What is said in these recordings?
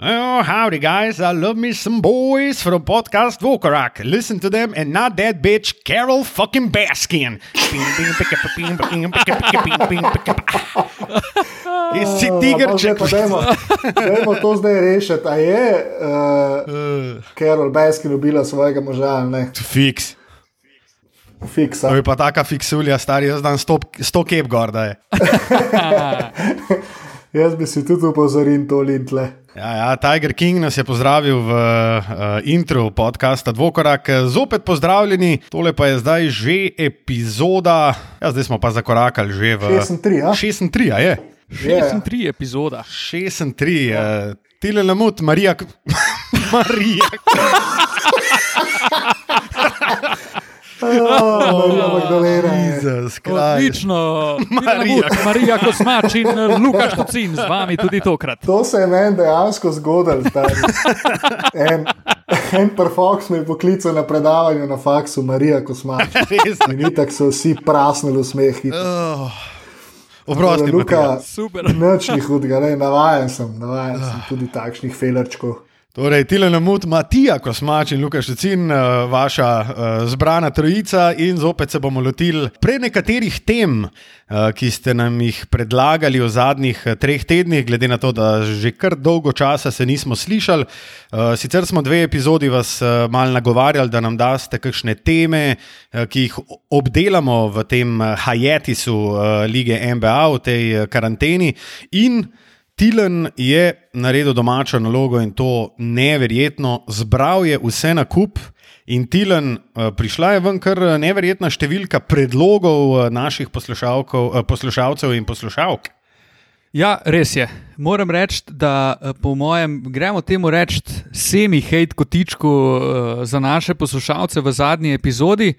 Oh, howdy, guys. I love me some boys from podcast Vokarak. Listen to them and not that bitch, Carol fucking Baskin. Si tigrček? Dajmo to zdaj rešiti. A je uh, Carol Baskin ubila svojega moža ali ne? Fiks. Fiksa. To je pa taka fiksulja, stari, jaz dan sto, sto kep gor, da je. Jaz bi si tudi upozoril to lintle. Ja, ja, Tiger King nas je pozdravil v uh, intro podcasta Dvokorak. Zopet pozdravljeni, tole pa je zdaj že epizoda, ja, zdaj smo pa zakorakali že v 63, a? 63, a je. 63 epizoda. 63, ja. Tile lamut, Marija. K- Marija. Marija Magdalena. je. Jezus. Odlično, Marija. Marija, Marija Kosmač in eh, Lukaš Tocin z vami tudi tokrat. To se je meni dejansko zgodilo. En, en perfox me je poklical na predavanju na faksu, Marija Kosmač. In tako so vsi prasnili v smeh. Oh. Oprosti, Luka. Super. Nič ni hudega, navajen sem, navajen sem tudi takšnih felerčkov. Torej, Tile Lamut, Matija Kosmač in Lukaš Tecin, eh, vaša eh, zbrana trojica in zopet se bomo lotili pre nekaterih tem, eh, ki ste nam jih predlagali v zadnjih eh, treh tednih, glede na to, da že kar dolgo časa se nismo slišali. Sicer smo dve epizodi vas mal nagovarjali, da nam daste kakšne teme, ki jih obdelamo v tem hajetisu lige NBA, v tej karanteni. In Tilen je naredil domačo nalogo in to neverjetno, zbral je vse na kup. In Tilen, eh, prišla je ven kar neverjetna številka predlogov eh, naših eh, poslušalcev in poslušalk. Ja, res je. Moram reči, da eh, po mojem, gremo temu reči, semi-hate kotičku eh, za naše poslušalce v zadnji epizodi.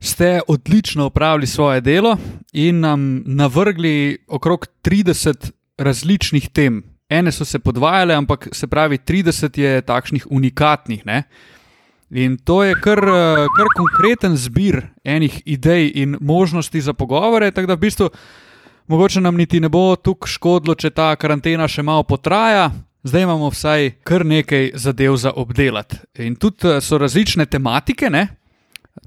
Ste odlično opravili svoje delo in nam navrgli okrog 30 različnih tem. Ene so se podvajale, ampak se pravi, 30 je takšnih unikatnih. Ne? In to je kar, kar konkreten zbir enih idej in možnosti za pogovore. Tako da v bistvu mogoče nam niti ne bo tukaj škodilo, če ta karantena še malo potraja. Zdaj imamo vsaj kar nekaj zadev za obdelati. In tudi so različne tematike, ne?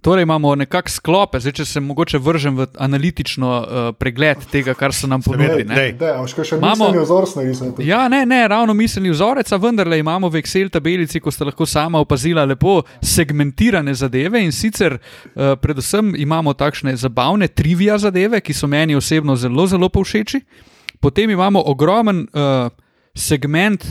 Torej imamo nekakšne sklope, zdaj če se mogoče vržem v analitično uh, pregled tega, kar so nam ponudili. ne. a še Imamo- miselni vzor smo narisali. Ja, ne, ne, ravno miselni vzorec, a vendarle imamo v Excel tabelici, ko ste lahko sama opazila, lepo segmentirane zadeve in sicer uh, predvsem imamo takšne zabavne trivia zadeve, ki so meni osebno zelo, zelo povšeči. Potem imamo ogromen uh, segment,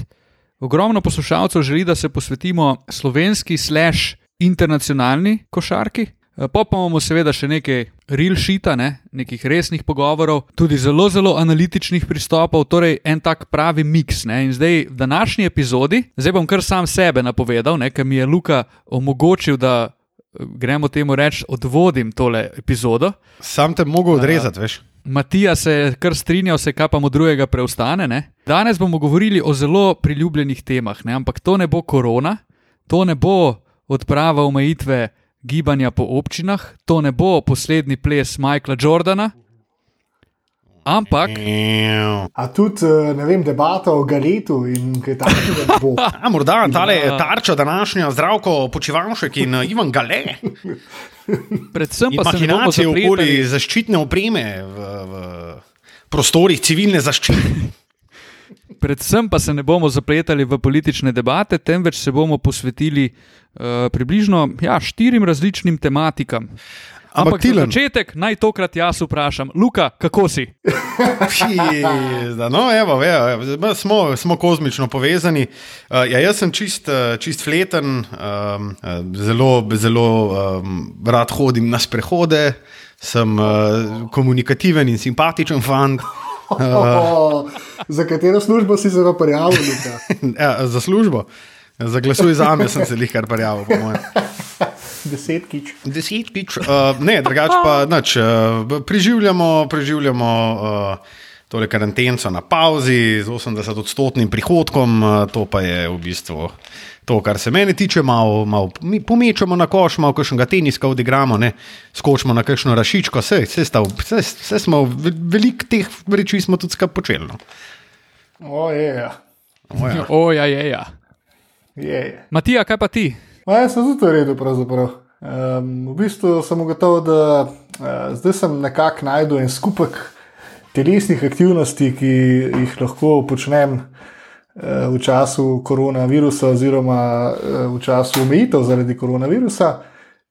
ogromno poslušalcev želi, da se posvetimo slovenski slash internacionalni košarki. Eh, Po pa imamo seveda še nekaj real šita, ne? nekih resnih pogovorov, tudi zelo, zelo analitičnih pristopov, torej en tak pravi miks. Ne? In zdaj v današnji epizodi, zdaj bom kar sam sebe napovedal, ker mi je Luka omogočil, da eh, gremo temu reči, odvodim tole epizodo. Sam te mogel odrezati, veš. Matija se je kar strinjal, se kaj pa mu drugega preostane. Ne? Danes bomo govorili o zelo priljubljenih temah, ne? ampak to ne bo korona, to ne bo odprava omejitve gibanja po občinah, to ne bo poslednji ples Michaela Jordana, ampak A tudi, eh, ne vem, debata o Galetu in kaj takega ne bo. A morda tale tarča današnja zdravko počivalšek in eh, Ivan Gale. predvsem pa se ne bomo mahinacije okoli zapletali. zaščitne opreme v, v prostorih civilne zaščite. Predvsem pa se ne bomo zapletali v politične debate, temveč se bomo posvetili uh, približno ja, štirim različnim tematikam. Ampak za Tilen. začetek naj tokrat jaz vprašam, Luka, kako si? No, evo, evo, evo, smo, smo kozmično povezani. Uh, ja, jaz sem čist, eh, čist fleten, um, zelo, zelo um, rad hodim na sprehode, sem uh, komunikativen in simpatičen fant. Za katero službo si se pa prijavil? Ja, za službo. Za glasuj za me sem se jih kar prijavil, po mojem. Desetkič. Desetkič. Uh, ne, drugače pa nič. Uh, preživljamo, preživljamo uh, tole karantenco na pauzi z 80-odstotnim prihodkom, uh, to pa je v bistvu to, kar se mene tiče. Malo, malo mi pomečemo na koš, malo kakšnega teniska odigramo, ne? skočimo na kakšno rašičko, vse, vse, stav, vse, vse smo, ve- veliko teh reči smo tudi skupaj počeli. No. O, je, ja. O, ja. O, ja, je, ja. Je, je. Matija, kaj pa ti? Ma, jaz sem tudi v redu, pravzaprav. Um, v bistvu sem ugotovil, da uh, zdaj sem nekako najdel en skupek telesnih aktivnosti, ki jih lahko počnem v času koronavirusa, oziroma uh, v času omejitev zaradi koronavirusa.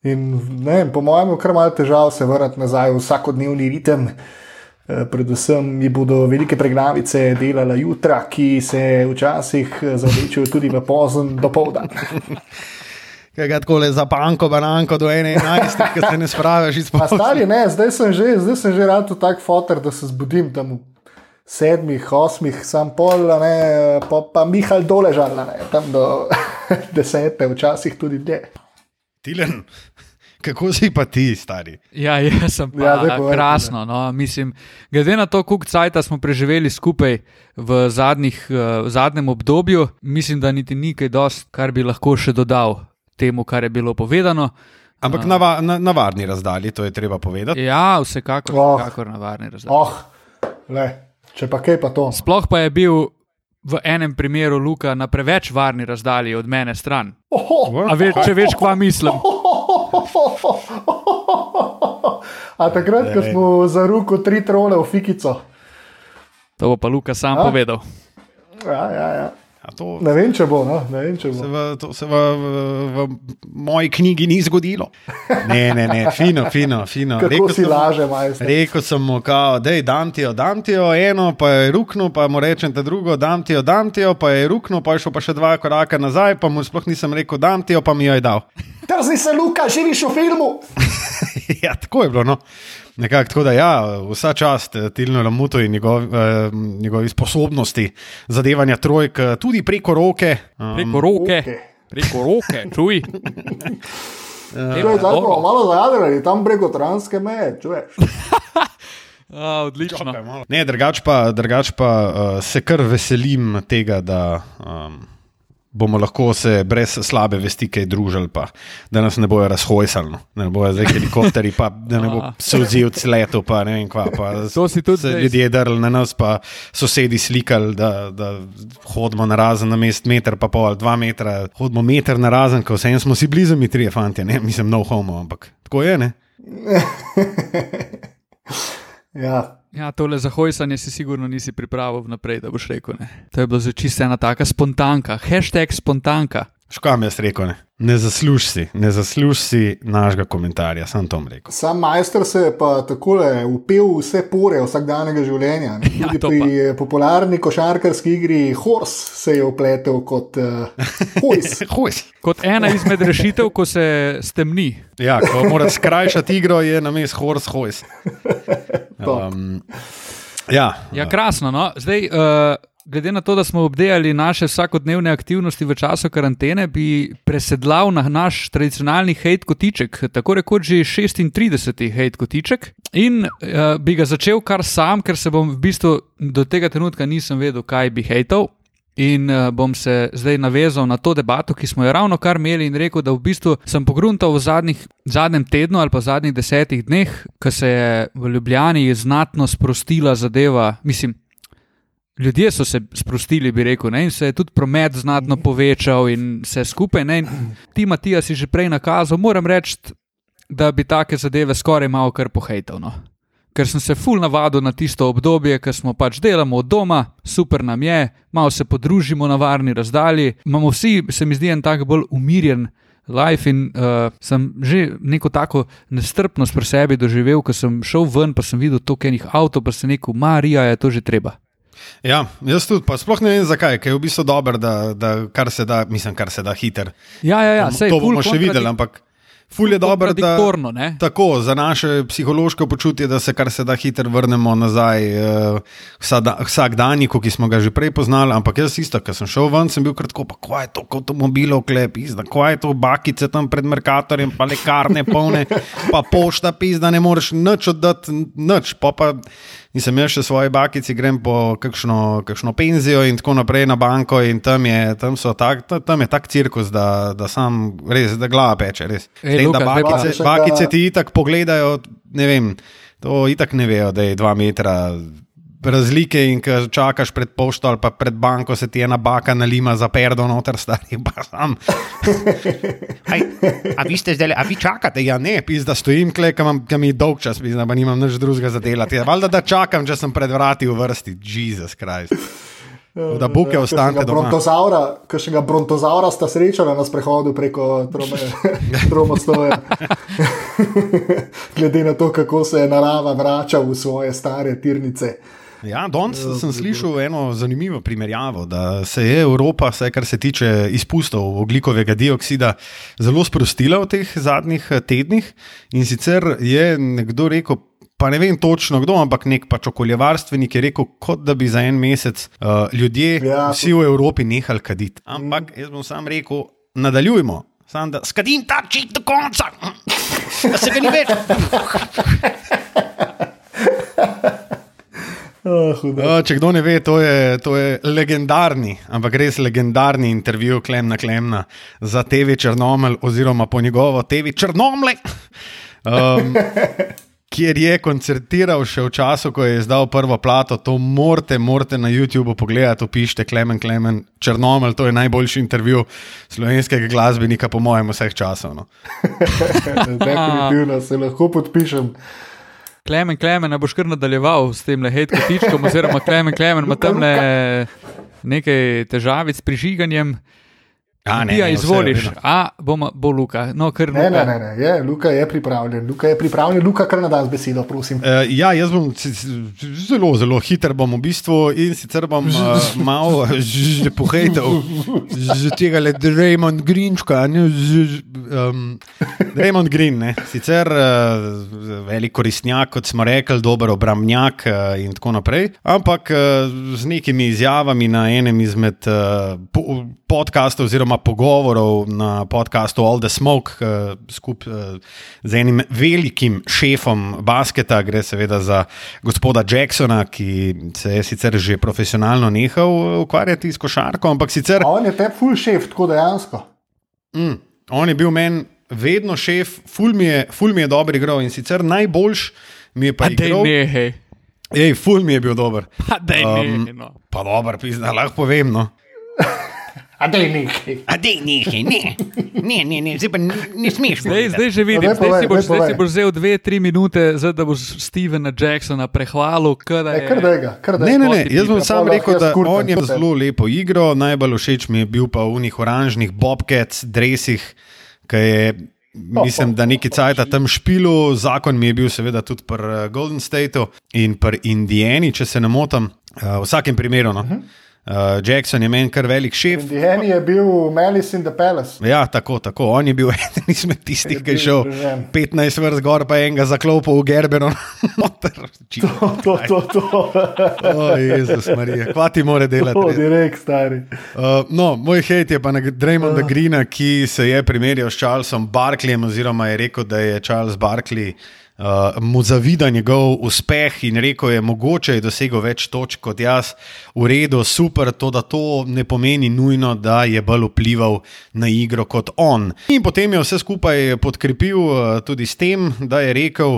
In ne, po mojem, je kar malo težav se vrniti nazaj v vsakodnevni ritem. Eh, Predvsem mi bodo velike preglavice delale jutra, ki se včasih eh, zavlečejo tudi v pozen dopoldan. Kaj ga tako le za panko, bananko do 11, ki se ne spraviš iz Pa posla. stari, ne, zdaj sem že, zdaj sem že rad tak fotor, da se zbudim tam sedmih, osmih, sam pol, a ne, pa, pa Mihal doležal, ne, tam do desete, včasih tudi dlje. Tilen, kako si pa ti, stari? Ja, jaz sem pa Ja, povej, krasno. No, mislim, glede na to, koliko časa smo preživeli skupaj v, zadnjih, eh, v zadnjem obdobju, mislim, da niti ni kaj dost, kar bi lahko še dodal temu, kar je bilo povedano. Ampak na, va- na, na varni razdalji, to je treba povedati. Ja, vsekakor, Oh. vsekakor na varni razdaji. Oh, le, če pa kaj pa to. Sploh pa je bil v enem primeru Luka na preveč varni razdalji od mene stran. Oho, A veš, če veš, kva mislim. A takrat, ko smo za roko tri trole v fikico. To bo pa Luka sam A? povedal. Ja, ja, ja. To Ne vem, če bo, no, vem, če se, bo. v, to se v, v, v moji knjigi ni zgodilo. Ne, ne, ne, fino, fino. fino. Kako si sem- laže, majster. Rekel sem mu, da je dam ti jo, dam ti jo, eno pa je ruknil, pa mu rečem te drugo, dam ti jo, dam ti jo, pa je ruknil, pa je šel pa še dva koraka nazaj, pa mu sploh nisem rekel, dam ti jo, pa mi jo je dal. Trzni se, Luka, živiš v filmu. ja, tako je bilo. No. Nekako tako da, ja, vsa čast eh, Tilnu Lamutu in njegov, eh, njegovi sposobnosti zadevanja trojk, eh, tudi preko roke. Um, Preko roke, preko roke, čuj. Zdaj smo malo zajadrali, tam preko transke meje, čuješ. A, odlično. Ne, drugač pa, drugač pa uh, se kar veselim tega, da um, bomo lahko se brez slabe vesti kaj družili, pa da nas ne bojo razhojsali, no. da ne bojo zdaj helikopteri, pa da ne bo A. sozil leto, pa ne vem kva. Pa To si tudi zdaj- ljudje drli na nas, pa sosedi slikali, da, da hodimo na razen na mest meter, pa pol, dva metra, hodimo meter na razen, ko vsem smo si blizu, mi trije fanti, ne, mislim, no homo, ampak tako je, ne. Ja, Ja, tole za hojsanje si sigurno nisi pripravil vnaprej, da boš rekel. Ne. To je bilo že čisto ena taka spontanka, hashtag spontanka. Škam jaz rekel, ne, ne zasluž si, ne zasluž si našega komentarja, sem to rekel. sam majster se je pa takole upel v vse pore vsakdanjega življenja. ne. Ja, Tudi to pri popularni košarkarski igri Horse se je upletel kot uh, hojs. Hojs. Kot ena izmed rešitev, ko se stemni. Ja, ko mora skrajšati igro, je na mestu hors hojs. Um, ja, Ja, krasno. No? Zdaj, uh, glede na to, da smo obdelali naše vsakodnevne aktivnosti v času karantene, bi presedlal na naš tradicionalni hate kotiček, tako rekoč že 36. hate kotiček. In uh, bi ga začel kar sam, ker se bom v bistvu do tega trenutka nisem vedel, kaj bi hejtal. In uh, bom se zdaj navezal na to debato, ki smo jo ravno kar imeli, in rekel, da v bistvu sem pogruntal v zadnjih, zadnjem tednu ali pa zadnjih desetih dneh, ko se je v Ljubljani znatno sprostila zadeva. Mislim, ljudje so se sprostili, bi rekel, ne, in se je tudi promet znatno povečal in vse skupaj. Ne, in ti, Matija, si že prej nakazal, moram reči, da bi take zadeve skoraj malo kar pohejtal. No. Ker sem se ful navadil na tisto obdobje, ko smo pač delamo od doma, super nam je, malo se podružimo na varni razdalji. Imamo vsi, se mi zdi, en tak bolj umirjen life in uh, sem že neko tako nestrpnost pri sebi doživel, ko sem šel ven, pa sem videl toliko enih avtomobilov, pa sem rekel, Marija, je to že treba. ja, jaz tudi, pa sploh ne vem zakaj, ker je v bistvu dobro, da, da kar se da, mislim, kar se da hiter. Ja, ja, ja To- sej, to bomo še videli, ampak ful je dobro, da. Kontradiktorno, ne? Tako, za naše psihološko počutje, da se kar se da hitro vrnemo nazaj uh, vsak danjiku, ki smo ga že prej poznali. Ampak jaz isto, ko sem šel ven, sem bil kratko, pa kaj je to, kot avtomobilov klep, izda, kaj je to, bakice tam pred Merkatorjem, pa lekarne polne, pa pošta pizda, ne moreš nič oddati, nič. Pa pa nisem jaz še svoje bakici, grem po kakšno, kakšno penzijo in tako naprej na banko in tam je, tam so tak, ta- tam je tak cirkus, da, da sam res, da glava peče, res. Ej, Zdaj, Luka, da bakice, bakice ti itak pogledajo, ne vem, to itak ne vejo, da je dva metra razlike in ko čakaš pred pošto ali pa pred banko, se ti ena baka nalima za perdo noter, stari pa sam. Aj, a vi ste zdaj, a vi čakate? Ja, ne, pis, da stojim kle, kam, kam je dolg čas, pis, da pa nimam nič drugega za delati. Ja, valjda, da čakam, če sem pred vrati v vrsti. Jezus Krist. Da buke ostanete doma. Brontozaura, kakšnega brontozaura sta srečala na sprehodu preko Tromostoja. Glede na to, kako se je narava vrača v svoje stare tirnice. Ja, danes sem slišal eno zanimivo primerjavo, da se je Evropa, vse kar se tiče izpustov oglikovega dioksida, zelo sprostila v teh zadnjih tednih. In sicer je nekdo rekel, pa ne vem točno kdo, ampak nek pač okoljevarstvenik je rekel, kot da bi za en mesec uh, ljudje, ja, vsi v Evropi, nehali kaditi. Ampak jaz bom sam rekel, nadaljujmo. Sam da skadim ta čik do konca, da se ga ni več. Oh, Če kdo ne ve, to je, to je legendarni, ampak res legendarni intervju Klemna Klemna za TV Črnomel, oziroma po njegovo TV Črnomle. Um, kjer je koncertiral še v času, ko je izdal prvo plato, to morate, morate na YouTubu pogledati, pišite Klemen Klemen Črnomel, to je najboljši intervju slovenskega glasbenika, po mojem, vseh časov. No. Definitivno se lahko podpišem. Klemen, Klemen, ne boš kar nadaljeval s tem lehetkom tičkom, oziroma Klemen, Klemen ima tam nekaj težavic s prižiganjem. A, ne, ja, ne, izvoliš, vse, a bomo, bo Luka. No, ker Ne, Luka. ne, ne, ne. Je, Luka je pripravljen, Luka je pripravljen, Luka kar nadaš besedo, prosim. Uh, ja, jaz bom zelo, zelo hiter bom v bistvu in sicer bom uh, malo že pohejtal z tega le Raymond Greenčka. Ne, z, um, Raymond Green, ne. sicer uh, velik koristnjak, kot smo rekli, dober obrambnjak uh, in tako naprej, ampak uh, z nekimi izjavami na enem izmed uh, po, podkastov oziroma pogovorov na podkastu All the Smoke uh, skupaj uh, z enim velikim šefom basketa, gre seveda za gospoda Jacksona, ki se je sicer že profesionalno nehal ukvarjati s košarko, ampak sicer A on je te full šef, tako dejansko. mm, on je bil meni vedno šef, ful mi je, ful mi je dobro igral in sicer najboljš mi je pa igral. nehej. Ej, ful mi je bil dober. A dej Um, nehej, no. Pa dobro, pizda, lahko povem. No. A da je nekaj. A dej nekaj, ne, ne, ne, ne, zdaj pa ne, smeš. Zdaj, zdaj že vidim, zdaj povej, si, boš, daj zdaj si boš vzel dve, tri minute, zdaj, da boš Stevena Jacksona prehvalil. kada E, je- kar da ga, kar da Ne, ne, ne, jaz bom sam rekel, da kurtam on je zelo lepo igro, najbolj všeč mi je bil pa v unih oranžnih bobcats, dresih, ki je. Mislim, da neki cajt tam špilu, zakon mi je bil seveda tudi pri eh, Golden Stateu in pri Indijani, če se ne motim, Eh, v vsakem primeru. No. Uh, Jackson je meni kar velik šef. Indiani je bil Malice in the Palace. Ja, tako, tako. On je bil eden izmed tistih, ki je šel Združen. 15 vrst gor, pa enega zaklopil v Gerbeno. Motor. To, to, to, to. O, Jezus, Marija, kva ti more delati? To, direkt, stari. Uh, no, moj hate je pa na Draymonda uh. Greena, ki se je primerjal s Charlesom Barkleyjem, oziroma je rekel, da je Charles Barkley. Uh, mu zavida njegov uspeh in rekel je, mogoče je dosegel več točk kot jaz, v redu, super, to da to ne pomeni nujno, da je bolj vplival na igro kot on. In potem je vse skupaj podkrepil uh, tudi s tem, da je rekel,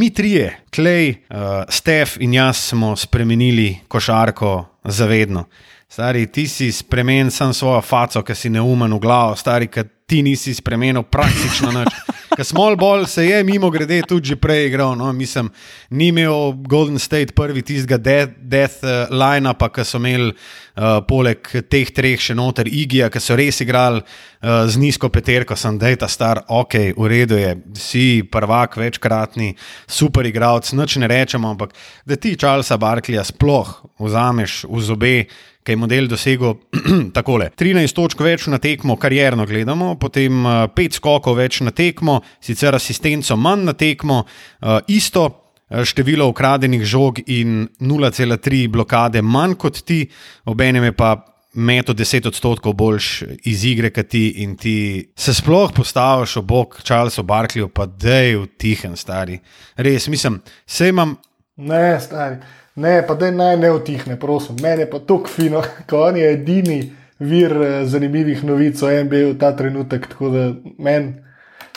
mi trije, Klej, uh, Stef in jaz smo spremenili košarko zavedno. Stari, ti si spremenil samo svojo faco, ki si neumen v glavo, stari, ki ti nisi spremenil praktično nič. Ker Small Ball se je mimo grede tudi že prej igral. No? Mislim, ni imel Golden State prvi tistega death, death uh, line-upa, ki so imeli uh, poleg teh treh še noter Igija, ki so res igrali uh, z nizko peterko, sem da je ta star, ok, v redu je, si prvak, večkratni, super igralec, nič ne rečemo, ampak da ti Charlesa Barkleya sploh vzameš v zobe ki je model dosegel takole: 13 točk več na tekmo, karjerno gledamo, potem 5 skokov več na tekmo, sicer asistenco manj na tekmo, uh, isto. eh, Število ukradenih žog in 0,3 blokade manj kot ti, obenem je pa meto 10 odstotkov boljš iz igre, kot ti in ti se sploh postaviš ob bok Charlesu Barkleyju, pa dej v tihem, stari. Res, mislim, se imam Ne, stari. Ne, pa da naj ne utihne, prosim. Meni je pa tako fino, ko on je edini vir eh, zanimivih novic o NBA v ta trenutek. Tako da meni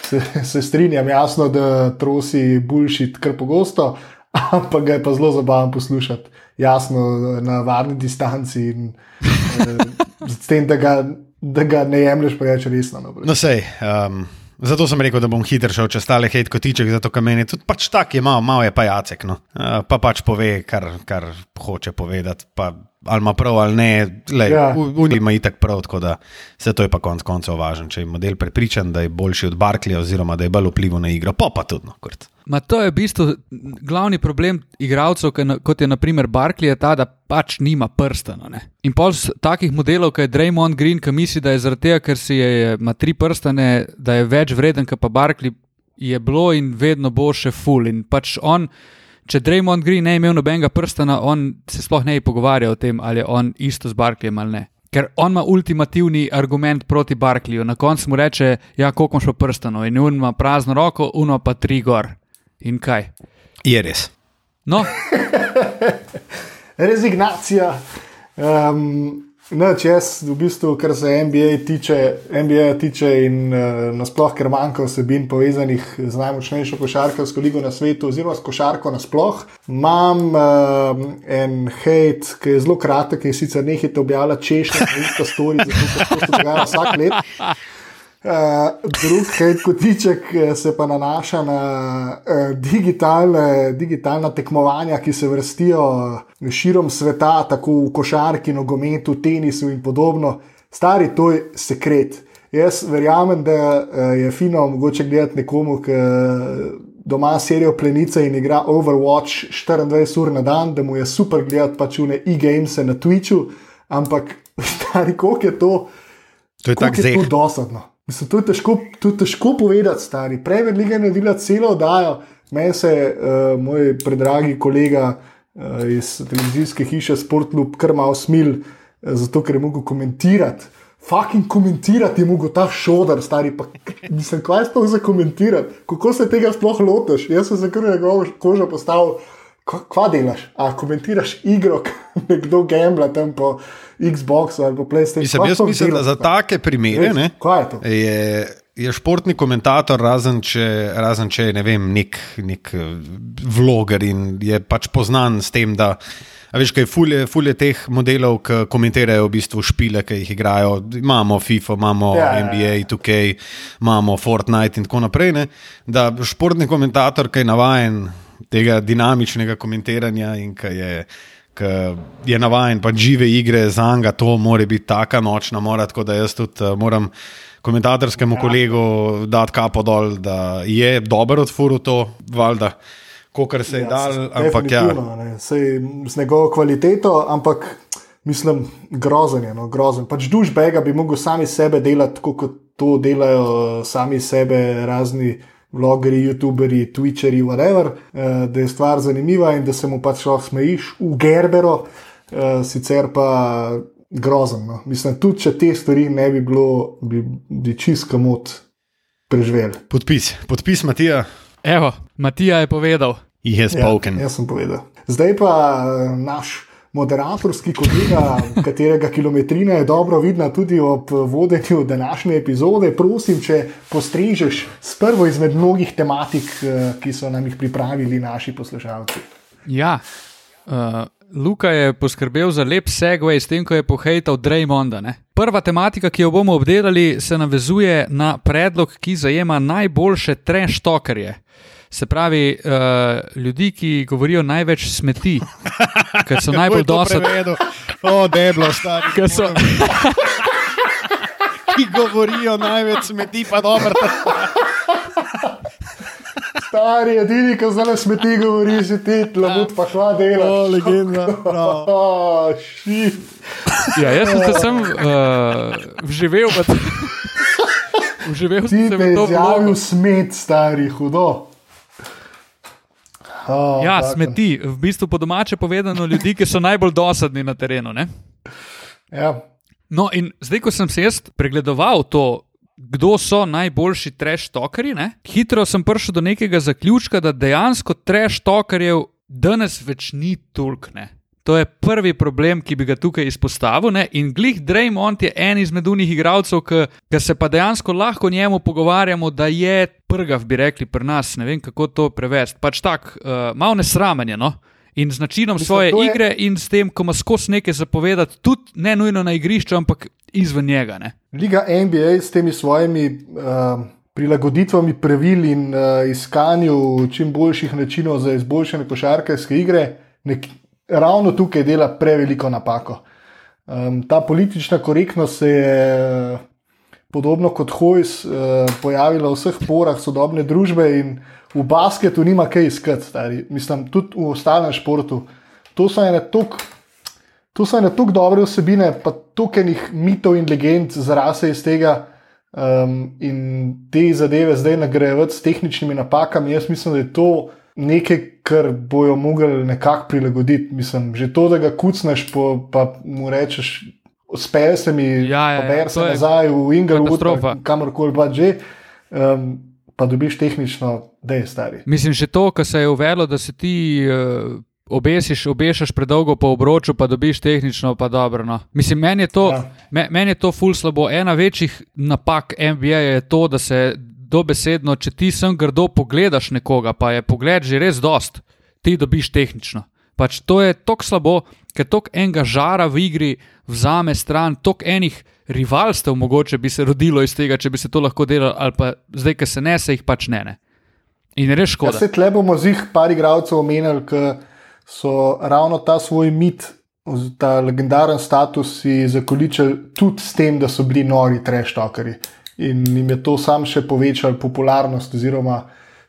se, se strinjam, jasno, da trosi bulšit kar pogosto, ampak ga je pa zelo zabavno poslušati. jasno na varni distanci in uh, s tem, da ga, da ga ne jemliš preveč resno. No, No, sej. Um, zato sem rekel, da bom hitro šel čez tale hejt kotiček, zato ker meni tudi pač tak je malo, malo je pa jacek. No. Uh, pa pač pove, kar, kar hoče povedati. Pa, ali ima prav ali ne, le, Ja. ja. Uni ima itak prav, tako da vse to je pa konec koncev važno. Če je model prepričan, da je boljši od Barkleja, oziroma da je bolj vplival na igro, pa pa tudi. No, kurt. Ma to je v bistvu glavni problem igralcev, kot je naprimer Barkley, je ta, da pač nima prstana. Ne? In pol takih modelov, kot je Draymond Green, ki misli, da je zaradi tega, ker si je, ima tri prstane, da je več vreden, kot pa Barkley, je bilo in vedno bo še full. In pač on, če Draymond Green ne bi imel nobenega prstana, on se sploh ne bi pogovarjal o tem, ali je on isto z Barkleyjem ali ne. Ker on ima ultimativni argument proti Barkleyju. Na koncu mu reče, ja, koliko imaš pa prstanov. In un ima prazno roko, uno pa tri gor. In kaj? Je res. No, Rezignacija. Um, Noč jaz, v bistvu, kar se NBA tiče, NBA tiče in uh, nasploh, ker manjka vsebin povezanih z najmočnejšo košarkarsko ligo na svetu, oziroma s košarko nasploh, imam uh, en hate, ki je zelo kratek in sicer nehite objavljati češnje na isto stori, zato ker to se dogaja vsak let. Uh, drug hate kotiček eh, se pa nanaša na uh, digitalne, digitalna tekmovanja, ki se vrstijo širom sveta, tako v košarki, nogometu, tenisu in podobno. Stari, to je sekret. Jaz verjamem, da uh, je fino mogoče gledati nekomu, ki doma serijo plenice in igra Overwatch 24 ur na dan, da mu je super gledati pač une e-games na Twitchu, ampak stari, koliko je to? To je tako dosadno? Mislim, to, je težko, to je težko povedati, stari. Premier Liga je naredila celo oddajo. Meni se uh, moj predragi kolega uh, iz televizijske hiše Sportloop kar malo smil, uh, zato ker je mogel komentirati. Fucking komentirati je mogel ta šodar, stari. Pa, mislim, kaj sploh za komentirati? Kako se tega sploh lotiš? Jaz sem se kar na njegovo kožo postavil. Kva, delaš? A komentiraš igro, nekdo gambla tam po Xboxu ali po PlayStationu? Mislim, Kva jaz mislim, da za take primere ne, je je, je športni komentator, razen če, razen če je ne vem, nek, nek vloger in je pač poznan s tem, da. A veš, kaj fulje, fulje teh modelov, ki komentirajo v bistvu špile, ki jih igrajo. Imamo FIFA, imamo Ja, ja, ja, ja. NBA, 2K, imamo Fortnite in tako naprej. Ne? Da športni komentator, ki je navaden tega dinamičnega komentiranja in ki je, ki je navaden pa žive igre za njega, to mora biti taka nočna mora, tako da jaz tudi uh, moram komentatorskemu kolegu dati kapo dol, da je dober odfuru to, valjda, kolikor se je dal, ampak ja. ne. Sej z njegovo kvaliteto, ampak mislim, grozen je, no, grozen. Pač dušbega bi mogel sami sebe delati, tako kot to delajo sami sebe razni. Vlogeri, youtuberi, twitcheri, whatever, eh, da je stvar zanimiva in da se mu pač lahko smejiš v gerbero, eh, sicer pa grozen. No. Mislim, tudi če te stvari ne bi bilo, bi, bi čist kamot preživel. Podpis, podpis Matija, evo, Matija je povedal. je spoken. Ja, jaz sem povedal. Zdaj pa eh, naš moderatorski kolega, katerega kilometrina je dobro vidna tudi ob vodenju današnje epizode. Prosim, če postrežeš s prvo izmed mnogih tematik, eh, ki so nam jih pripravili naši poslušalci. Ja, uh, Luka je poskrbel za lep segway s tem, ko je pohejtal Draymonda. Ne? Prva tematika, ki jo bomo obdelali, se navezuje na predlog, ki zajema najboljše treštokerje. Se pravi, uh, ljudi, ki govorijo največ smeti, ker so najbolj dosadni. O, deblo, stari. Ker so, Ki govorijo največ smeti, pa dobro. Stari, edini, ki zdaj smeti, govori si ti, lamut pa kva dela. O, legenda. Oh, ja, jaz sem se sem uh, vživel v, vživel Ti sem v to vlogo. izjavil smet, stari, hudo. Oh, Ja, tako. smeti, v bistvu po domače povedano, ljudi, ki so najbolj dosadni na terenu. Ne? Ja. No, in zdaj, ko sem se jaz pregledoval to, kdo so najboljši treš-tokerji, hitro sem prišel do nekega zaključka, da dejansko treš-tokerjev danes več ni toliko. To je prvi problem, ki bi ga tukaj izpostavil. Ne? In glih Draymond je en izmed unih igralcev, ki se pa dejansko lahko njemu pogovarjamo, da je prgav, bi rekli pri nas. Ne vem, kako to prevesti. Pač tako, uh, malo nesramenje. No? In z načinom Mislim, svoje je- igre, in s tem, ko ima skozi nekaj zapovedati, tudi ne nujno na igrišču, ampak izven njega. Ne? Liga NBA s temi svojimi uh, prilagoditvami pravil in uh, iskanju čim boljših načinov za izboljšanje košarkarske igre, nek, ravno tukaj dela preveliko napako. Um, ta politična korektnost se je podobno kot Hojs uh, pojavila v vseh porah sodobne družbe in v basketu nima kaj iskati, stari. mislim, tudi v ostalem športu. To so ene tok To so ene tako dobre vsebine, pa toliko enih mitov in legend zrase iz tega. Um, in te zadeve zdaj nagrajevati s tehničnimi napakami, jaz mislim, da je to nekaj, kar bojo mogli nekako prilagoditi. Mislim, že to, da ga kucneš, po, pa mu rečeš, spej se mi, Ja, ja, ja, pober se nazaj v pa kamorkoli pa že, um, pa dobiš tehnično, da je stari. Mislim, že to, kar se je uvedlo, da se ti uh, obesiš, obešaš predolgo po obroču, pa dobiš tehnično, pa dobro. No. Mislim, meni je, to, ja. me, meni je to ful slabo. Ena večjih napak NBA je to, da se dobesedno, če ti sem grdo pogledaš nekoga, pa je pogled že res dost, ti dobiš tehnično. Pač to je tako slabo, ker tok enega žara v igri vzame stran, tok enih rivalstev mogoče bi se rodilo iz tega, če bi se to lahko delalo, ali pa zdaj, ker se ne, se jih pač ne. ne. In je res Ja, škoda. se tle bomo z jih par igralcev omenili, ki so ravno ta svoj mit, ta legendaren status si zakoličili tudi s tem, da so bili nori treštokari. In jim je to sam še povečalo popularnost, oziroma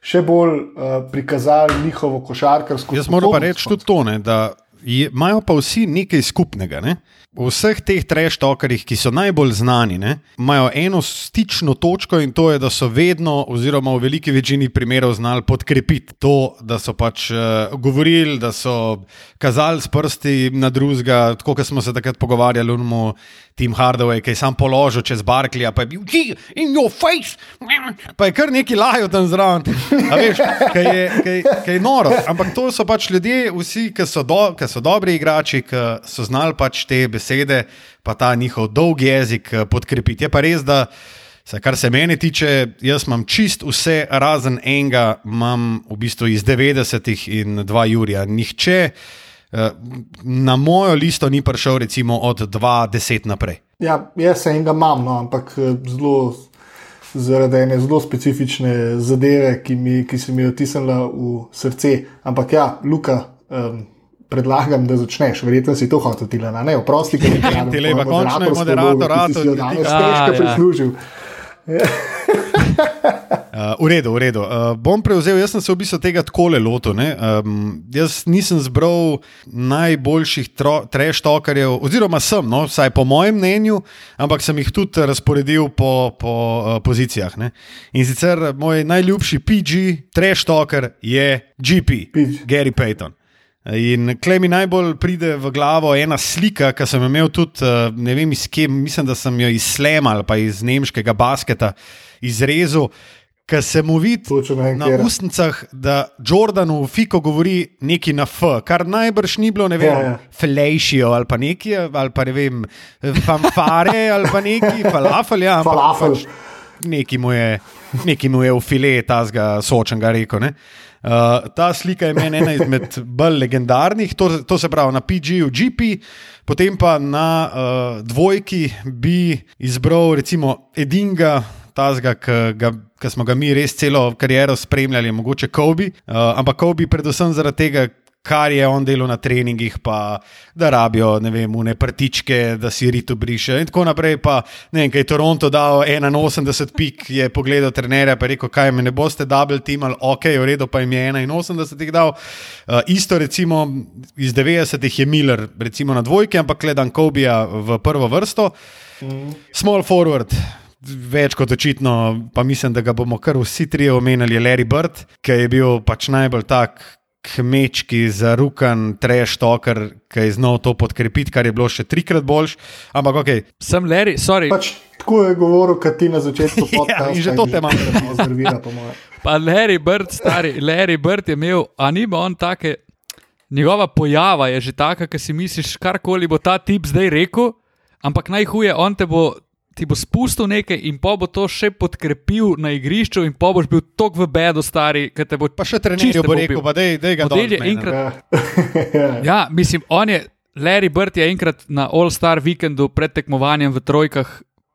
še bolj uh, prikazali njihovo košarkarsko Jaz moram pa reči tudi to, ne, da je, imajo pa vsi nekaj skupnega. Ne? V vseh teh treštokarjih, ki so najbolj znani, ne, imajo eno stično točko in to je, da so vedno, oziroma v veliki večini primerov, znali podkrepiti to, da so pač uh, govorili, da so kazali s prsti na drugega, tako kot smo se takrat pogovarjali, unmo Tim Hardaway, ki je sam položil čez Barklija, pa je bil "Gee, in your face, pa je kar neki lajo tam zraven. Veš, kaj je, kaj, kaj je noro. Ampak to so pač ljudje, vsi, ki so, do, ki so dobri igrači, ki so znali pač te besede, pa ta njihov dolg jezik eh, podkrepiti. Je pa res, da. Se, kar se mene tiče, jaz imam čist vse, razen enega, imam v bistvu iz 90-ih in dva Jurija. Nihče eh, na mojo listo ni prišel, recimo, od 2010 naprej. Ja, jaz enega imam, no, ampak eh, zelo. Zaradi ene zelo specifične zadeve, ki, mi, ki se mi je otisnila v srce. Ampak ja, Luka, um, predlagam, da začneš. Verjetno si to hotel ti, ne? Oprosti, ker ti Ti lepa, končno je moderator, Rato, Rato, ti si jo danes Ja, težko ja. prislužil. Uh, v redu, v redu. Uh, bom prevzel, jaz sem se v bistvu tega tako lotil. ne. Um, jaz nisem zbral najboljših treštokarjev, oziroma sem, no, vsaj po mojem mnenju, ampak sem jih tudi razporedil po, po uh, pozicijah. Ne. In sicer moj najljubši PG treštokar je GP, PG. Gary Payton. In klej mi najbolj pride v glavo ena slika, ki sem jo imel tudi, eh, ne vem iz kje, mislim, da sem jo iz Slema ali pa iz nemškega basketa izrezal, ker se mu vidi na ustnicah, da Jordanu Fiko govori neki na F, kar najbrž ni bilo, ne vem, Ja, ja. flešijo ali pa neki, ali pa ne vem, fanfare ali pa neki, falafel, ja, Falafel. pač neki mu je, neki mu je v file tazga sočenga rekel. Ne? Uh, ta slika je meni ena izmed bolj legendarnih, to, to se pravi na PG-ju, GP, potem pa na uh, dvojki bi izbral recimo Edinga, tazga, ki smo ga mi res celo kariero spremljali, mogoče Kobe, uh, ampak Kobe predvsem zaradi tega. Kar je on delal na treningih, pa da rabijo, ne vem, une prtičke, da si rito briše. In tako naprej. Pa, ne vem, kaj je Toronto dal 81 pik, je pogledal trenerja in rekel, kaj me ne boste double teamali, ok, v redu, pa jim je 81 jih dal. Uh, isto recimo iz 90-ih je Miller, recimo na dvojki, ampak gledam Kobija v prvo vrsto. Small forward. Več kot očitno, pa mislim, da ga bomo kar vsi trije omenjali, je Larry Bird, ki je bil pač najbolj tak kmečki, zarukan, treš toker, ki je znal to podkrepiti, kar je bilo še trikrat boljš. Ampak ok, Sem Larry, sorry, Pač tako je govoril, kot ti na začetku Ja, podcasta. in že to te imam. Zrvira, po moje. pa Larry Bird, stari, Larry Bird je imel, a ni imel on take, njegova pojava je že taka, ki si misliš, karkoli bo ta tip zdaj rekel, ampak najhuje, on te bo ti bo spustil nekaj in pa bo to še podkrepil na igrišču, in pa boš bil tok v bedu, stari, ker te bo Pa še trener čisto bo rekel, pa dej, dej ga Model dol je z mene. enkrat- Ja, mislim, on je, Larry Bird je enkrat na All-Star vikendu pred tekmovanjem v trojkah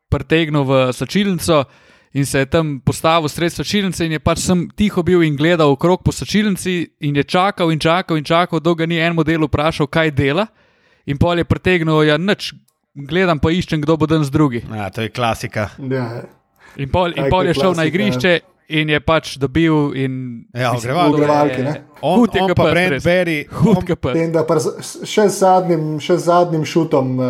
pretegnil v sačilnico in se je tam postavil sred sačilnice in je pač sem tiho bil in gledal okrog po sačilnici in je čakal in čakal in čakal, dolgo ni en model vprašal, kaj dela. In pol je pretegnil, ja, nič, gledam pa iščem, kdo bo danes drugi. Ja, to je klasika. Ja. In pol, in pol je šel na klasika, igrišče in je pač dobil. In, Ja, ogrevalke. je- Ogrevalke, ne? On, hud je on pa Brent. Berry, Hud on- kot pes. In da pa še z zadnjim, še zadnjim šutom, uh,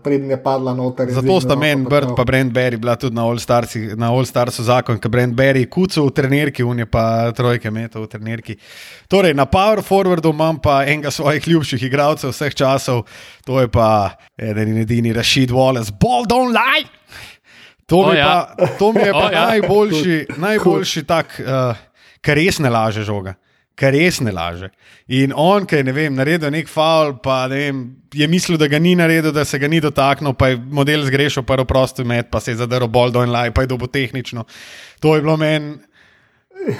preden je padla noter. je Zato sta meni pa Bird tako. pa Brent Berry bila tudi na All, Starsi, na All Starsu zakon, ker Brent Berry kucu v trenirki, un je pa trojke metal v trenirki. Torej, na Power Forwardu imam pa enega svojih ljubših igralcev vseh časov, to je pa eden in edini Rashid Wallace, Ball don't lie! To mi, O, je ja. pa, to mi je pa O, ja. najboljši, najboljši tak, uh, kar res ne laže žoga. Kar res ne laže. In on, ki je ne vem, naredil nek faul, pa ne vem, je mislil, da ga ni naredil, da se ga ni dotaknil, pa je model zgrešil, pa je prosti met, pa se je zadaril bolj do en laj, pa je dobo tehnično. To je bilo meni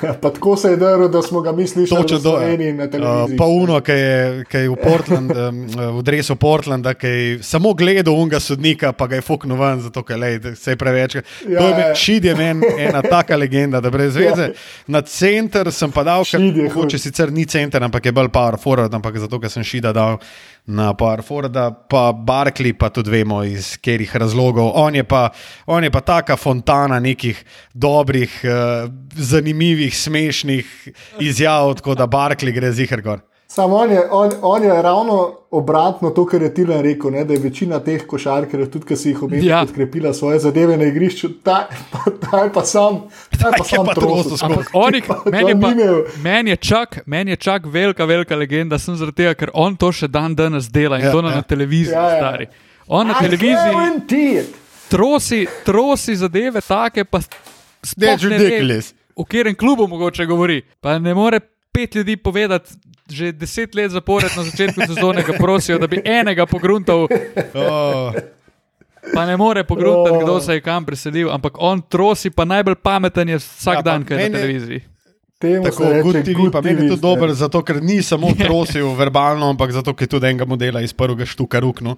Ja, pa tako se je drl, da smo ga mi slišali točno v do televiziji. Uh, pa uno, ki je, ki je v, Portland, um, v dresu Portlanda, ki je samo gledal unga sodnika, pa ga je fuknil ven, zato ker se je preveč. Ja, to je ja. meni, Šid je meni ena taka legenda, da brez veze. Na center sem pa dal, ker mogoče sicer ni center, ampak je bolj power forward, ampak zato, ker sem Šida dal na power forwarda, pa Barkley, pa tudi vemo iz katerih razlogov. On je pa, on je pa taka fontana nekih dobrih, uh, zanimivih, smešnih izjav, tako da Barkley gre zihar gor. Samo on je, on, on je ravno obratno to, kar je Tilan rekel, ne, da je večina teh košarkarjev, tudi ki si jih omenil, Ja. podkrepila svoje zadeve na igrišču, ta, ta, ta je pa sam, ta je pa sam trosil. meni je, pa, meni, je čak, meni je čak velika, velika legenda, sem zaradi tega, ker on to še dan danes dela in Ja, to na, ja. na televiziji, Ja, ja, stari. On na I televiziji trosi, trosi zadeve take, pa sploh That's ne ridiculous. V katerem klubu mogoče govori. Pa ne more pet ljudi povedati. Že deset let zapored na začetku sezone ga prosijo, da bi enega pogruntal, Oh, pa ne more pogruntati, Oh. kdo se je kam preselil, ampak on trosi, pa najbolj pameten je vsak Ja, dan, ki je na televiziji. Temu tako kot ti, pa meni je to dobro, zato ker ni samo prosil verbalno, ampak zato ker je tudi enega modela iz prvega štuka ruknil.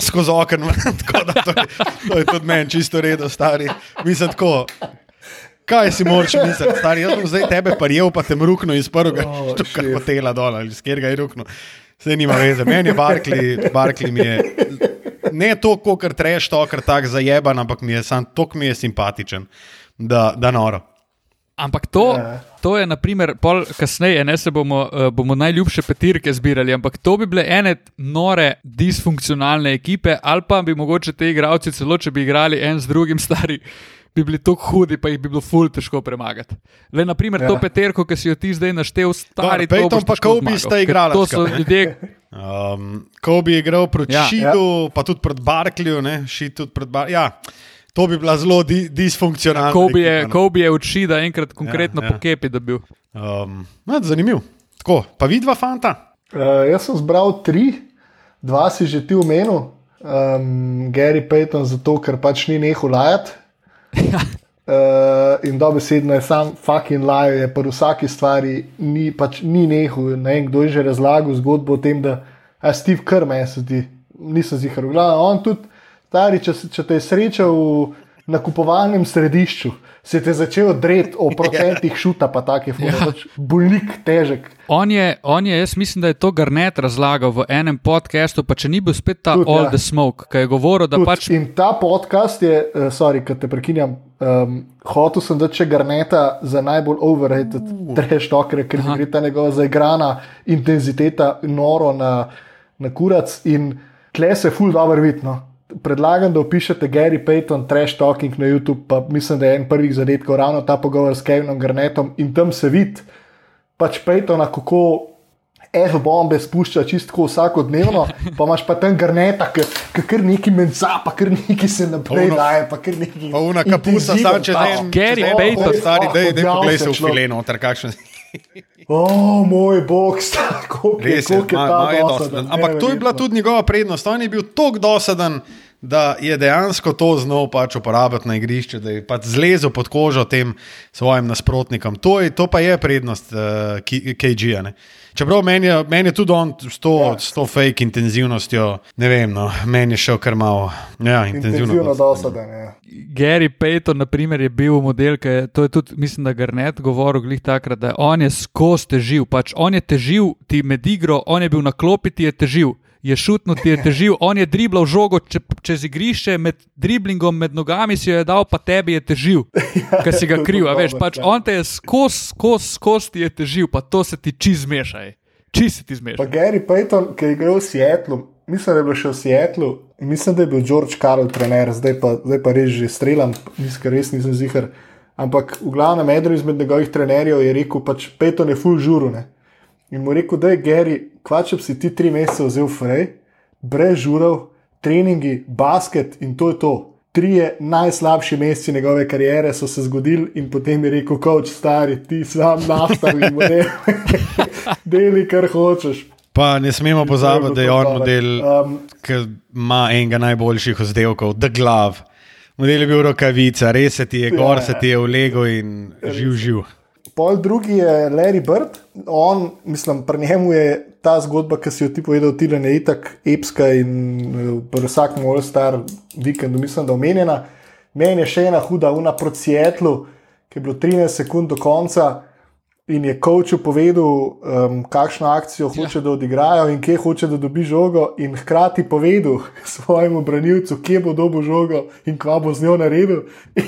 Skozi okno, tako da to je, to je tudi meni čisto redo, stari. Mislim tako. Kaj si moraš misliti, stari? Jaz bom zdaj tebe parjel, pa te mruknil iz prvega Oh, oh, štuka šef. hotela dol ali z kjer ga je ruknil. Vse nima veze. Meni je Barkley, Barkley mi je. Ne to, kot treš, to, kar tak zajeban, ampak mi je sam tok mi je simpatičen, da, da noro. Ampak to, Ja. to je, naprimer, pol kasneje, ne se bomo, uh, bomo najljubše petirke zbirali, ampak to bi bile ene nore, disfunkcionalne ekipe, ali pa bi mogoče te igralci, celo če bi igrali en z drugim, stari, bi bili tako hudi, pa jih bi bilo ful težko premagati. Le, naprimer, ja. to Ja. peterko, ki si jo ti zdaj naštel, stari, Dobro, to Peyton boš pa Kobe zmagal, sta igrala To so ljudje, Um, ko bi igral proti ja, Ja. Šidu, ja. pa tudi proti Barkliju, ne, Šid tudi proti Barkliju. Ja, to bi bila zelo di, disfunkcionalna. Kobe je, ekipa, no. Kobe je uči, da enkrat konkretno Ja, ja, ja. po kepi dobil. Um, no, zanimiv. Tako, pa vidva fanta. Uh, jaz sem zbral tri, dva si že ti omenil, um, Gary Payton, zato ker pač ni nehal lajati. Uh, in dobesedno je sam fucking lajo, je pri vsaki stvari ni, pač ni nehal. Ne vem, kdo je že razlagal zgodbo o tem, da je Steve Kerr, meni se zdi, nisem zihar. Glavno, on tudi, stari, če, če te je srečal v nakupovalnem središču, se te je začel dreti o procentih šuta, pa take fore, Ja. pač bolnik, težek. On je, on je, jaz mislim, da je to Garnet razlagal v enem podkastu, pa če ni bil spet ta Tudi, All ja. the Smoke, ki je govoril, da Tudi, pač In ta podcast je, uh, sorry, da te prekinjam, um, hotel sem dati še Garneta za najbolj overrated uh. trash talker, ker mi gre ta njegova zaigrana intenziteta noro na, na kurac in tle se ful dobro vidno. Predlagam, da opišete Gary Payton, trash talking na YouTube, pa mislim, da je en prvih zadetkov ravno ta pogovor s Kevinom Garnetom in tam se vidi pač Paytona, kako F-bombe spušča čisto vsakodnevno, pa imaš pa tam garneta, ki kar neki menca, pa kar neki se naprej ono- daje, pa kar neki. Pa una kapusa, intenziven sam če ta- ne. Gary če Payton. stari, dej, dej odjavil poglej se v človek. fileno, ter kakšen. O, moj bog, koliko je, Res je, koliko je dosaden. Ampak to je bila tudi njegova prednost. On je bil tako dosaden, da je dejansko to znal pač uporabiti na igrišču, da je pač zlezel pod kožo tem svojim nasprotnikom. To, je, to pa je prednost uh, KG-ja. ne. Čeprav meni je, meni je tudi on s to, Ja. s to fake intenzivnostjo, ne vem, no, meni je šel kar malo. Ja, intenzivno. Intenzivno dosaden. Ja. Gary Payton, na primer, je bil model, ki je to je tudi, mislim, da Garnet govoril glih takrat, da on je skozi težil. Pač on je težil ti med igro, on je bil na klopi, ti je težil. Je šutno ti je težil, on je driblal žogo če, čez igrišče, med driblingom, med nogami si jo je dal, pa tebi je težil, ker si ga kriv. Veš, pač ja. on te je skozi, skozi, skozi ti je težil, pa to se ti čist zmešaj. Čist se ti Pa zmešaj. Gary Payton, ki je igral v Seattlu, mislim, da je bil še v Seattlu, mislim, da je bil George Carroll trener, zdaj pa, zdaj pa res že streljam, ker res nisem zihar. Ampak v glavnem, eden izmed njegovih trenerjev je rekel, pač Payton je full žurune. In mu rekel, da je Gary, kvač, če bi si ti tri mesece vzel frej, brez žurov, treningi, basket in to je to. Trije najslabši meseci njegove kariere so se zgodili, in potem je rekel, koč stari, ti sam nastavi, deli kar hočeš. Pa ne smemo pozabiti, da je on model, Um, ki ima enega najboljših vzdelkov, The Glove. Model je bil rokavica, res se ti je, gor se ti je vlegel in živ, živ. Pol drugi je Larry Bird, on, mislim, pri njemu je ta zgodba, ki si jo ti povedal, ti je itak epska in eh, pri vsakem All-Star vikendu, mislim, da omenjena. Meni je še ena huda, una proti Seattlu, ki je bilo 13 sekund do konca in je coachu povedal, um, kakšno akcijo hoče, da odigrajo in kje hoče, da dobi žogo, in hkrati povedal svojemu branilcu, kje bo dobil žogo in kva bo z njo naredil.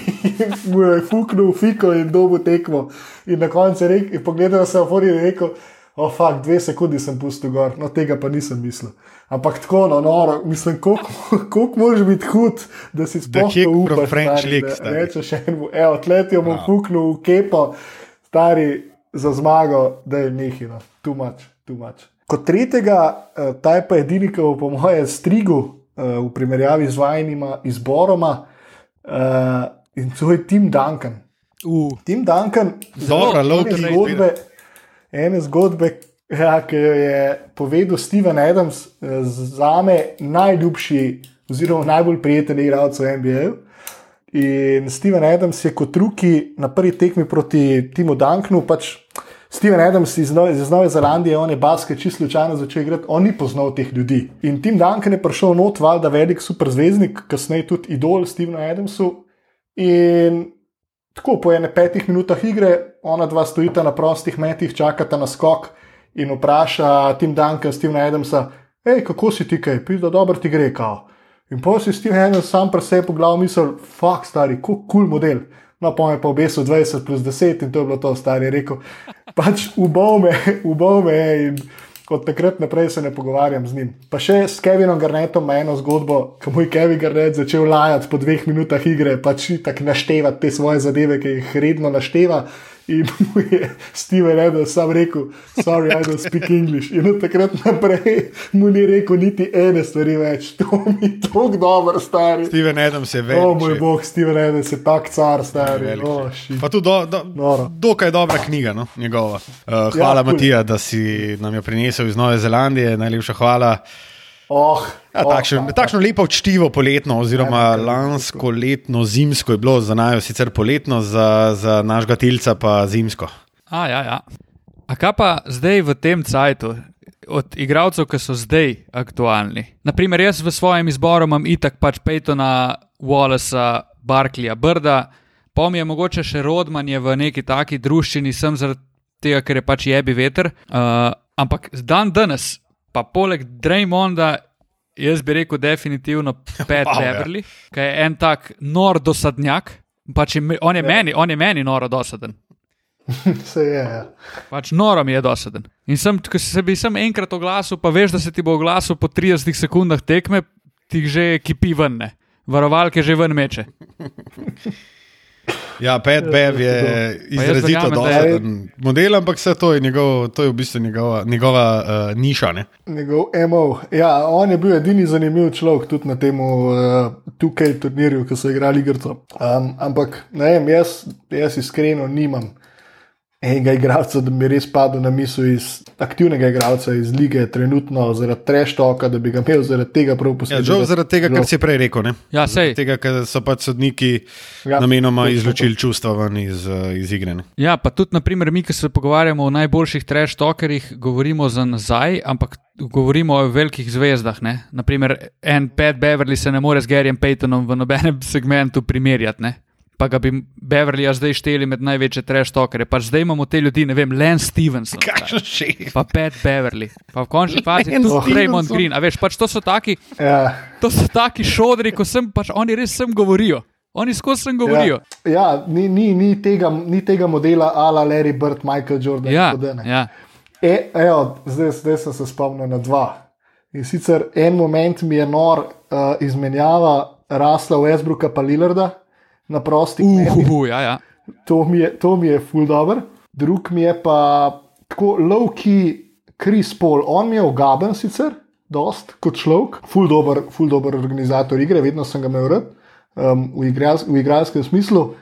In mu je fuknil v fiko in dobil tekmo. In na koncu je rekel, in pogledal se v fori in je rekel. O, oh, fakt, dve sekunde sem pustil gor, no tega pa nisem mislil. Ampak tako, no, noro, mislim, koliko moraš biti hud, da si sploh to from upaš, French stari, League, da stari. Rečeš enemu, evo, tletijo mu fuknil v kepo, stari za zmago, da je nehino, tu mač, tu mač. Kot tretjega, eh, ta je pa edini, ki bo po moje strigu eh, v primerjavi z vajnima izboroma eh, in to je Tim Duncan. Uh, Tim Duncan, ene trade zgodbe, ene zgodbe ja, ki jo je povedal Steven Adams, za me najljubši, oziroma najbolj prijeten igralec v NBA. In Steven Adams je kot ruki na prvi tekmi proti Timu Duncanu. Pač Steven Adams iz Nove, iz Nove Zelandije, on je basket čisto slučajno začel igrati, on ni poznal teh ljudi. In Tim Duncan je prišel not, valjda velik superzvezdnik, kasneje tudi idol Stevenu Adamsu. In tako po ene petih minutah igre, ona dva stojita na prostih metih, čakata na skok in vpraša Tim Duncan, Stevena Adamsa, hej, kako si ti kaj, pisa, dobro ti gre, kao. In pa si Steven Adams sam pri sebi po glavu mislil, fuck, stari, kako kul cool model. No, pa me pa obesil 20 plus 10 in to je bilo to, stari rekel. Pač ubal me, ubal me in od takrat naprej se ne pogovarjam z njim. Pa še s Kevinom Garnetom ima eno zgodbo, ko mu je Kevin Garnet začel lajati po dveh minutah igre, pač tako naštevati te svoje zadeve, ki jih redno našteva. In mu je Steven Adams sam rekel, sorry, I don't speak English. In od takrat naprej mu ni rekel niti ene stvari več. To mi je tako dobro, stari. Steven Adams je O velik. moj šef. bog, Steven Adams je tak car, stari. Oh, shit. Pa tudi do, do, Noro. dokaj dobra knjiga, no, njegova. Uh, hvala, ja, cool. Matija, da si nam jo prinesel iz Nove Zelandije. Najlepša hvala. Oh, Ja, oh, takšen, ta- takšno lepo čtivo poletno, oziroma Ja, ja, lansko letno, zimsko je bilo za najo sicer poletno, za, za našega tilca pa zimsko. A, ja, ja. A kaj pa zdaj v tem cajtu, od igralcev, ki so zdaj aktualni? Naprimer, jaz v svojem izboru imam itak pač Peytona, Wallacea, Barkleya, Brda, pa mi je mogoče še Rodman je v neki taki druščini, sem zaradi tega, ker je pač jebi veter. Uh, ampak dan danes, pa poleg Draymonda, jaz bi rekel definitivno Pat Wow, ja. Beverly, ki je en tak nor dosadnjak. Pač je, on, je meni, on je meni noro dosaden. Se je, ja. Pač noro mi je dosaden. In sem, ko se bi sem enkrat oglasil, pa veš, da se ti bo oglasil po 30 sekundah tekme, ti že kipi ven, ne. varovalke že ven meče. Ja, Pet Bev je izrazito dosaden model, ampak vse to je, njegov, to je v bistvu njegova, njegova uh, niša. Ne? Njegov MO. Ja, on je bil edini zanimiv človek tudi na tem uh, tukaj turnirju, ki so igrali igrico. Um, ampak ne vem, jaz, jaz iskreno nimam enega igralca, da bi mi res padel na misel iz aktivnega igralca iz lige, trenutno zaradi treštoka, da bi ga imel zaradi tega prav Ja, posebej. žal zaradi tega, kar si prej rekel. Ne? Ja, sej. Zaradi Tega, ker so pač sodniki Ja, ja, namenoma izločili čustva ven iz, eh, iz igre. ne. Ja, pa tudi, naprimer, mi, ki se pogovarjamo o najboljših trash talkerjih, govorimo za nazaj, ampak govorimo o velikih zvezdah. Ne? Naprimer, en Pat Beverly se ne more z Garyjem Paytonom v nobenem segmentu primerjati. Ne? Pa ga bi Beverlyja zdaj šteli med največje trash talkerje. Pač zdaj imamo te ljudi, ne vem, Lance Stevenson. Šef. Pa Pat Beverly, pa v končni fazi tudi Raymond Stevenson. Green. A veš, pač to so taki, Ja, to so taki šodri, ko sem pač oni res sem govorijo. Oni skozi sem govorijo. ja, ja ni, ni, ni, tega, ni tega modela ala Larry Bird, Michael Jordan. Ja, ja. E, evo, zdaj, zdaj sem se spomnil na dva. In sicer en moment mi je nor uh, izmenjava rasla Westbrooka pa Lillarda na prostih uh. Uh, ja, ja. To mi je, to mi je full dobro. Drug mi je pa tako low-key Chris Paul. On mi je ugaben sicer, dost kot človek, full dober, full dober organizator igre, vedno sem ga imel rad um, v, igrals, v igralskem smislu.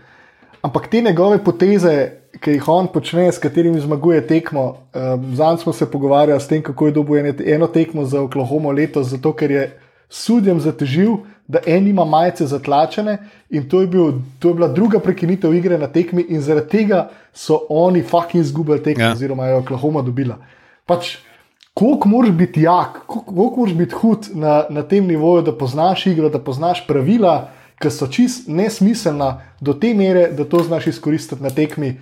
Ampak te njegove poteze, ki jih on počne, s katerimi zmaguje tekmo. Um, Zanj smo se pogovarjali s tem, kako je dobil eno tekmo za Oklahoma letos, zato ker je sudjem zatežil, da en ima majice zatlačene in to je, bil, to je bila druga prekinitev igre na tekmi, in zaradi tega so oni fucking izgubili tekmo, Ja. ja. oziroma je Oklahoma dobila. Pač, Koliko moraš biti jak, koliko moraš biti hud na, na tem nivoju, da poznaš igro, da poznaš pravila, ki so čist nesmiselna do te mere, da to znaš izkoristiti na tekmi.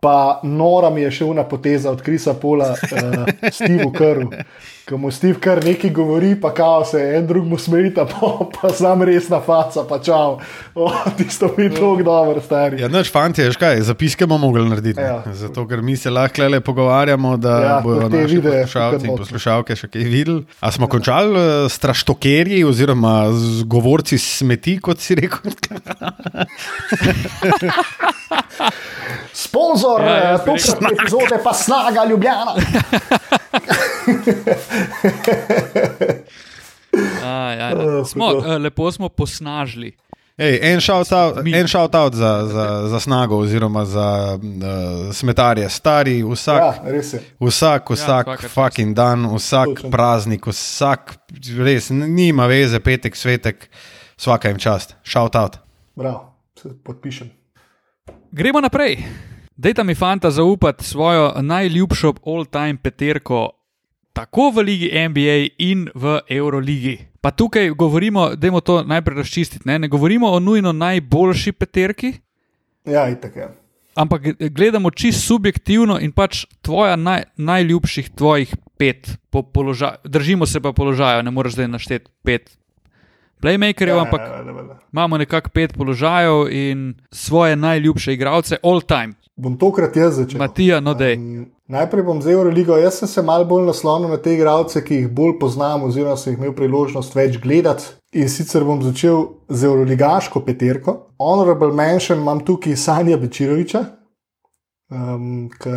Pa nora mi je še una poteza od Krisa Pola, uh, Steve Krv, ki mu Steve Krv nekaj govori, pa kao se en drug mu smejita, pa, pa sam resna faca, pa čau. O, tisto mi je tako dobro, stari. Ja, naš fanti, veš kaj, zapiske bomo mogli narediti. Ja. Ja. Zato, ker mi se lahko le pogovarjamo, da Ja, ja, bodo naši videe poslušalci in poslušalke še kaj videli. A smo končali eh, s traštokerji oziroma z govorci smeti, kot si rekel? Sponzor Ja, ja, rekel- tokratne epizode pa snaga Ljubljana. A, ja, ja. Smo, eh, lepo smo posnažili. Ej, en shout-out Mi. en shout za, za, za snago oziroma za uh, smetarje. Stari, vsak, Ja. Vsak, vsak ja, fucking dan, vsak Točno. praznik, vsak, res, nima veze, petek, svetek, vsaka jim čast. Shout out. Prav, se podpišem. Gremo naprej. Dajte mi, fanta, zaupati svojo najljubšo all-time peterko, tako v Ligi NBA in v Euroligi. Pa tukaj govorimo, da je to najprej razčistiti. Ne? ne govorimo o nujno najboljši peterki, Ja, itak je. ampak gledamo čisto subjektivno in pač tvoja naj, najljubših tvojih pet po položaju. Držimo se pa položaja, ne moreš zdaj našteti pet playmakerjev, Ja, ampak ja, ja, ja, ja. imamo nekako pet položajev in svoje najljubše igralce, all time. Bom tokrat jaz začel. Matija, no dej. Um, najprej bom z Euroligo. Jaz sem se malo bolj naslonil na te igralce, ki jih bolj poznam, oziroma sem jih imel priložnost več gledati. In sicer bom začel z Euroligaško peterko. Honorable mention imam tukaj Sanja Bečiroviča, um, ki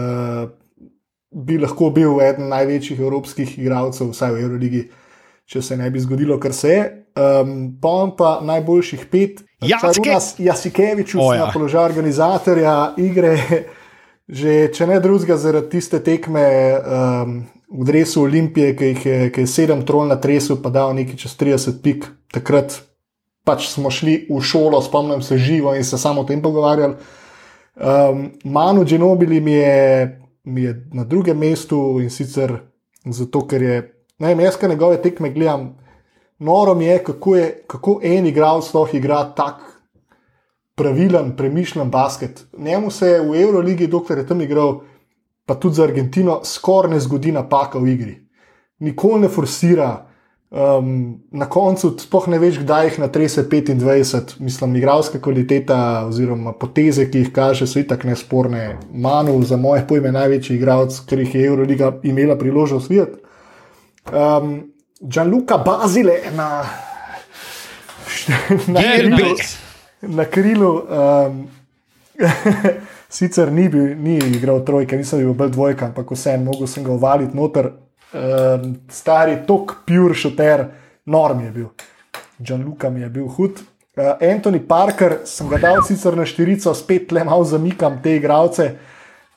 bi lahko bil eden največjih evropskih igralcev, vsaj v Euroligi, če se ne bi zgodilo, kar se je. Um, pa on pa najboljših pet. Jacke! Čarunas Jasikevič ja. na položaju organizatorja igre. Že če ne drugega, zaradi tiste tekme um, v Dresu Olimpije, ki, je, ki je sedem trol na tresu, pa dal nekaj čez 30 pik, takrat pač smo šli v šolo, spomnim se živo in se samo o tem pogovarjali. Um, Manu Genobili mi je, mi je na drugem mestu in sicer zato, ker je, ne vem, jaz, ki njegove tekme gledam, noro mi je, kako, je, kako en igralec sploh igra tak pravilen, premišljen basket. Njemu se je v Euroligi, dokler je tam igral, pa tudi za Argentino, skoraj ne zgodi napaka v igri. Nikoli ne forsira. Um, na koncu sploh ne veš, kdaj jih natrese 25, mislim, igralska kvaliteta oziroma poteze, ki jih kaže, so itak nesporne. Manu, za moje pojme, največji igralec, ker jih je Euroliga imela priložnost videti. Um, Gianluca Bazile na, na, GLB. Na krilu. Um, sicer ni, bil, ni igral trojke, nisem bil bolj dvojka, ampak vseeno, mogel sem ga uvaliti noter. Um, stari tok, pure šuter, norm je bil. Gianluca mi je bil hud. Uh, Anthony Parker sem ga dal sicer na štirico, spet le malo zamikam te igralce.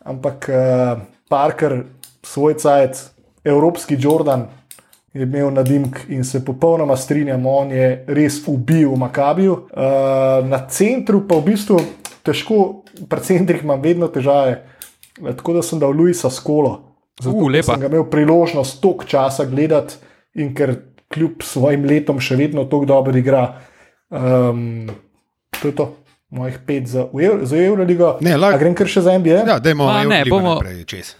ampak uh, Parker, svoj cajt, evropski Jordan, je imel nadimk in se popolnoma strinjam, on je res ubil v Makabiju. Uh, na centru pa v bistvu težko, pri centrih imam vedno težave, Eh, tako da sem dal Luisa skolo. Zato, Uh, sem ga imel priložnost toliko časa gledati in ker kljub svojim letom še vedno tako dobro igra. Um, to je to, mojih pet za, Euro, za Euroligo. Ne, A grem kar še za NBA? Ja, dajmo Ma, ne, bomo- naprej čez.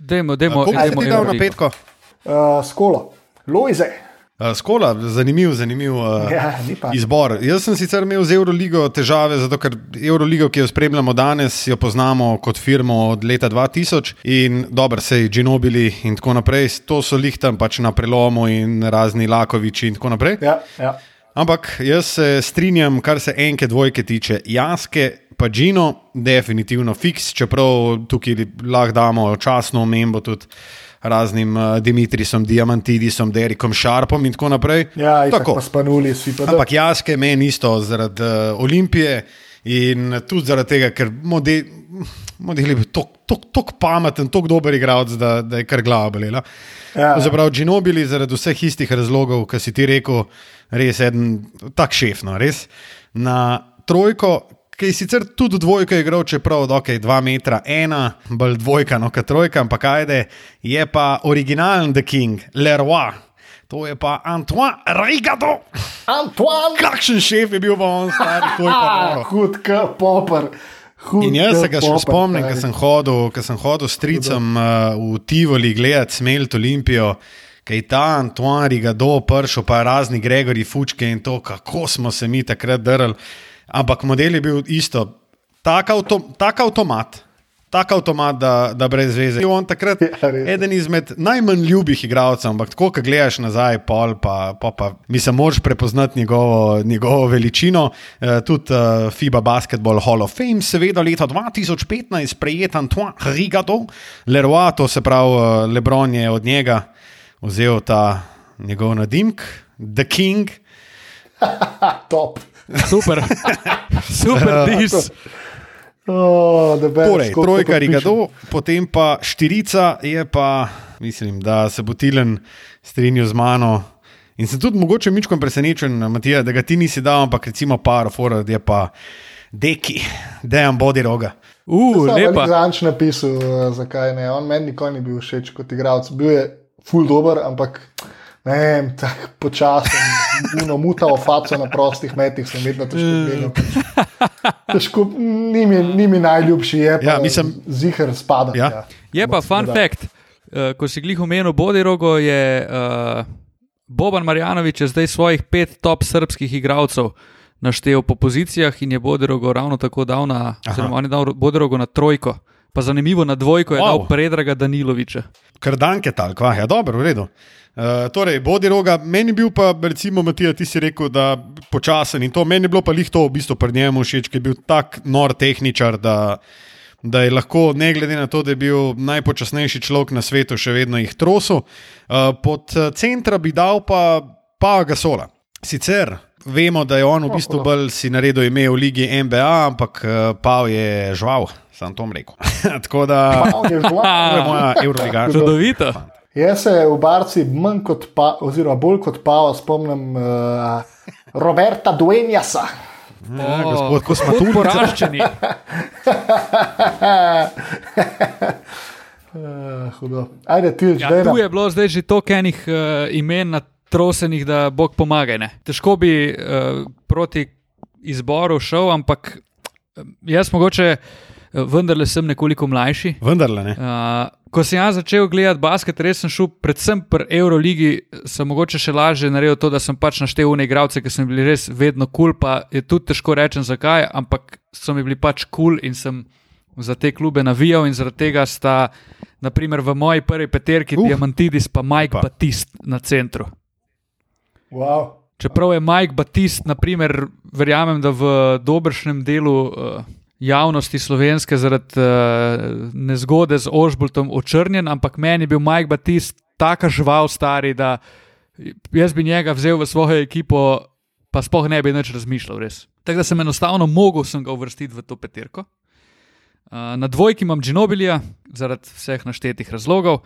Dajmo, dajmo, Koliko si dajmo ti dal na Euroligo. petko? Uh, skolo, Lojze. Uh, Skola, zanimiv, zanimiv uh, Ja, izbor. Jaz sem sicer imel z Euroligo težave, zato ker Euroligo, ki jo spremljamo danes, jo poznamo kot firmo od leta 2000 in dobro, sej Ginobili in tako naprej, to so lih tam pač na prelomu in razni Lakoviči in tako naprej. Ja, ja. Ampak jaz se strinjam, kar se enke dvojke tiče. Jaske, pa Gino, definitivno fiks, čeprav tukaj lahko damo časno omembo tudi raznim uh, Dimitrisom, Diamantidisom, Derikom Šarpom in tako naprej. Ja, in tako tako. pa spanuli si pa. Ampak Jaske meni isto zaradi uh, Olimpije in tudi zaradi tega, ker mode, model je bil tako pameten, tako dober igralec, da, da je kar glava bolela. Ja. Zaprav Ginobili zaradi vseh istih razlogov, ki si ti rekel, res en tak šef, no, res. Na trojko, ki je sicer tudi dvojka igral, čeprav ok, 2 metra, ena, bolj dvojka, no, kot trojka, ampak ajde, je pa originalen The King, Leroy. To je pa Antoine Rigado. Antoine! Kakšen šef je bil pa on, stari, to je pa hud k popr. Hud In jaz se ga še spomnim, ko sem hodil, ko sem hodil s tricem uh, v Tivoli gledati Smelt Olimpijo, ki je ta Antoine Rigado pršel, pa razni Gregori Fučke in to, kako smo se mi takrat drli. Ampak model je bil isto, tak, avto, tak avtomat. Tak avtomat, da, da brez veze. Je on takrat Ja, eden izmed najmanj ljubih igralcev, ampak tako, ko gledaš nazaj, pol, pa, pa, pa mislim, moraš prepoznati njegovo, njegovo veličino. E, tudi uh, FIBA Basketball Hall of Fame, seveda leta 2015, prejet Antoine Rigado, Leroy, to se pravi, uh, Lebron je od njega vzel ta njegov nadimk, The King. Top. Super, super, dis. Oh, the best, Torej, trojka podpišem. Rigado, potem pa štirica je pa, mislim, da se bo Tilen strinjal z mano. In sem tudi mogoče mičkom presenečen, Matija, da ga ti nisi dal, ampak recimo par, forward je pa deki, dejan bodi roga. Uh, lepa. Zanč napisal, uh, zakaj ne. On meni nikoli ni bil všeč kot igralec. Bil je full dober, ampak ne vem, tako počasen. Uno mutavo faco na prostih metih sem vedno težko gledal. Težko, ni mi, ni mi najljubši, je pa Ja, mislim- zihar spada. Ja. Je pa fun fact, uh, ko si glih omenil Bodirogo, je uh, Boban Marjanovič zdaj svojih pet top srpskih igralcev naštel po pozicijah in je Bodirogo ravno tako dal na, oziroma on je dal Bodirogo na trojko. Pa zanimivo, na dvojko je wow. dal. Predraga Daniloviča. Kar danke tal, kva, ja, dobro, v redu. Uh, torej, bodi roga, meni bil pa, recimo, Matija, ti si rekel, da počasen in to, meni je bilo pa lih to v bistvu pri njemu všeč, ker je bil tak nor tehničar, da, da je lahko, ne glede na to, da je bil najpočasnejši človek na svetu, še vedno jih trosil. Uh, pod eh, centra bi dal pa pa Gasola. Sicer vemo, da je on v bistvu bolj si naredil ime v ligi NBA, ampak uh, Pav je žval, sem to rekel. Tako da, je moja Euroliga. Čudovito. Jaz se v barci manj kot pa, oziroma bolj kot pa spomnim uh, Roberta Duenjasa. Ja, gospod Kosmatulica. poraščeni. Uh, hudo. Ajde, ti Ja, že tu je bilo zdaj že toliko enih uh, imen natrosenih, da Bog pomaga. Ne? Težko bi uh, proti izboru šel, ampak jaz mogoče uh, vendarle sem nekoliko mlajši. Vendarle ne. Uh, ko sem jaz začel gledati basket, res sem šel predvsem pri Euroligi, sem mogoče še lažje naredil to, da sem pač naštel une igralce, ki so bili res vedno kul, cool, pa je tudi težko reči zakaj, ampak so mi bili pač kul cool in sem za te klube navijal in zaradi tega sta, naprimer v moji prvi peterki, Uh. Diamantidis pa Mike pa. Batist na centru. Wow. Čeprav je Mike Batist, naprimer, verjamem, da v dobršnem delu uh, javnosti slovenske zaradi uh, nezgode z Ožboltom očrnjen, ampak meni je bil Mike Batist tako žival stari, da jaz bi njega vzel v svojo ekipo, pa spoh ne bi več razmišljal. Res. Tako da sem enostavno mogel sem ga uvrstiti v to peterko. Uh, na dvojki imam Džinobilija, zaradi vseh naštetih razlogov.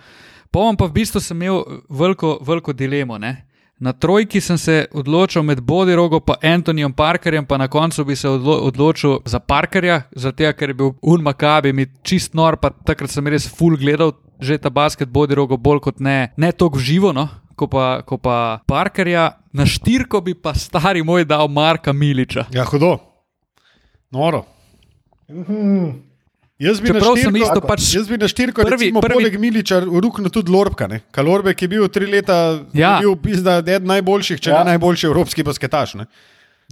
Pojem pa v bistvu sem imel veliko, veliko dilemo. Ne? Na trojki sem se odločil med Bodirogo in Antonijem Parkerjem, pa na koncu bi se odlo odločil za Parkerja, zato ker je bil Unmakabi mi čist nor, pa takrat sem res full gledal že ta basket Bodirogo bolj kot ne, ne toliko živo. No? Ko pa, ko pa Parkerja, na štirko bi pa stari moj dal Marka Miliča. Ja, hudo. Noro. Jaz bi, na Čeprav sem štirko, pač jaz bi na štirko, prvi- recimo, prvi- poleg Miliča, ruknil tudi Lorbka. Ne? Kalorbe, ki je bil tri leta, Ja. je bil pizda, eden najboljših, če ja. Ne najboljši evropski basketaš. Ne?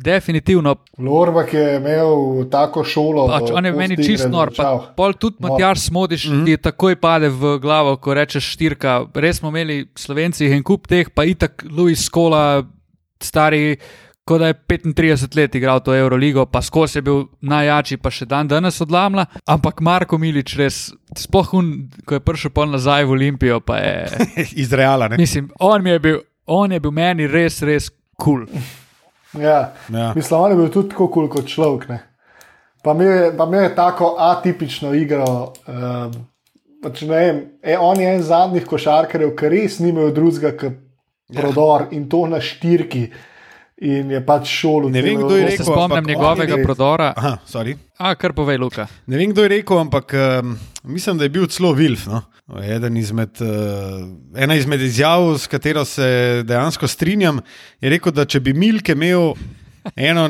Definitivno. Lorbak je imel tako šolo. Pač, on je meni čist nor. Pol tudi Nor. Matjaš Smodiš, mm -hmm. ti takoj pade v glavo, ko rečeš štirka. Res smo imeli slovenci en kup teh, pa itak Luis Skola, stari, kot da je 35 let igral to Euroligo, pa skozi je bil najjači, pa še dan danes odlamla. Ampak Marko Milič, res, sploh un, ko je prišel pol nazaj v Olimpijo, pa je. Iz Reala. Ne? Mislim, on, mi je bil, on je bil meni res, res kul. Cool. Ja. Ja. Mislim, on je bil tudi tako kul kot človek. Ne? Pa mi je, pa mi je tako atipično igro. Um, pač ne vem, e, on je en zadnjih košarkarjev, ki res ni imel drugega kot prodor in to na štirki. In je pač šolo. Ne vem, kdo je Jaz se rekel, spomnim njegovega je- prodora. Aha, sorry. A, kar povej, Luka. Ne vem, kdo je rekel, ampak um, mislim, da je bil celo Wilf. No? Eden izmed, uh, ena izmed izjav, s katero se dejansko strinjam, je rekel, da če bi Milke imel eno,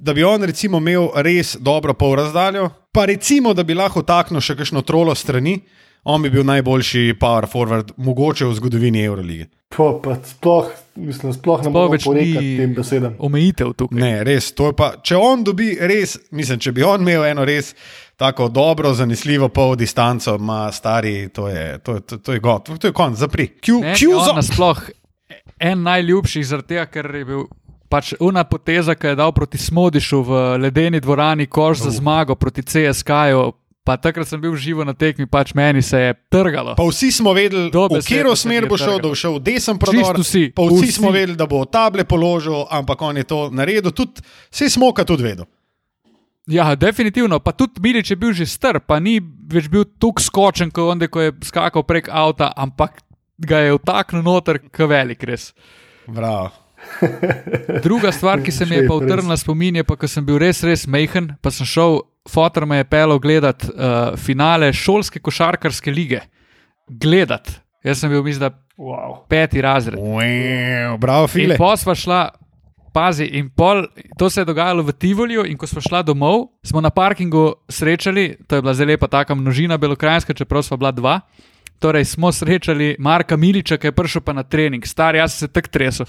da bi on recimo imel res dobro polrazdaljo, pa recimo, da bi lahko taknil še kakšno trolo strani, on bi bil najboljši power forward, mogoče v zgodovini Eurolige. Pa, pa sploh, mislim, sploh ne Sploh morem več porekati ni- tem besedam. Omejitev tukaj. Ne, res, to je pa, če on dobi res, mislim, če bi on imel eno res tako dobro, zanesljivo pol distanco, ima stari, to je, to, je- to, to je god, to je konc, zapri. Q, Meni Q za. nasploh en najljubših, zaradi tega, ker je bil pač una poteza, ki je dal proti Smodišu v ledeni dvorani koš za zmago proti CSK-ju. Pa takrat sem bil živo na tekmi, pač meni se je trgalo. Pa vsi smo vedeli, v katero smer bo šel, da bo šel v desen prodor. Vsi, Pa vsi, vsi. smo vedeli, da bo table položil, ampak on je to naredil, tudi vse smo ga tudi vedel. Ja, definitivno. Pa tudi Milič je bil že star, pa ni več bil tako skočen, kot onda, ko je skakal prek avta, ampak ga je vtaknil noter, k velik res. Bravo. Druga stvar, ki se mi je pa utrnila spomin, je pa, ko sem bil res, res mehen, pa sem šel, fotor me je pelil gledat uh, finale šolske košarkarske lige. Gledat. Jaz sem bil, mislim, da Wow. peti razred. Wow, bravo, In file. pa sva šla, pazi, in pol, to se je dogajalo v Tivoliju, in ko smo šla domov, smo na parkingu srečali, to je bila zelo lepa taka množina belokrajinska, čeprav sva bila dva. Torej, smo srečali Marka Miliča, ki je prišel pa na trening, star, jaz sem se tako tresel.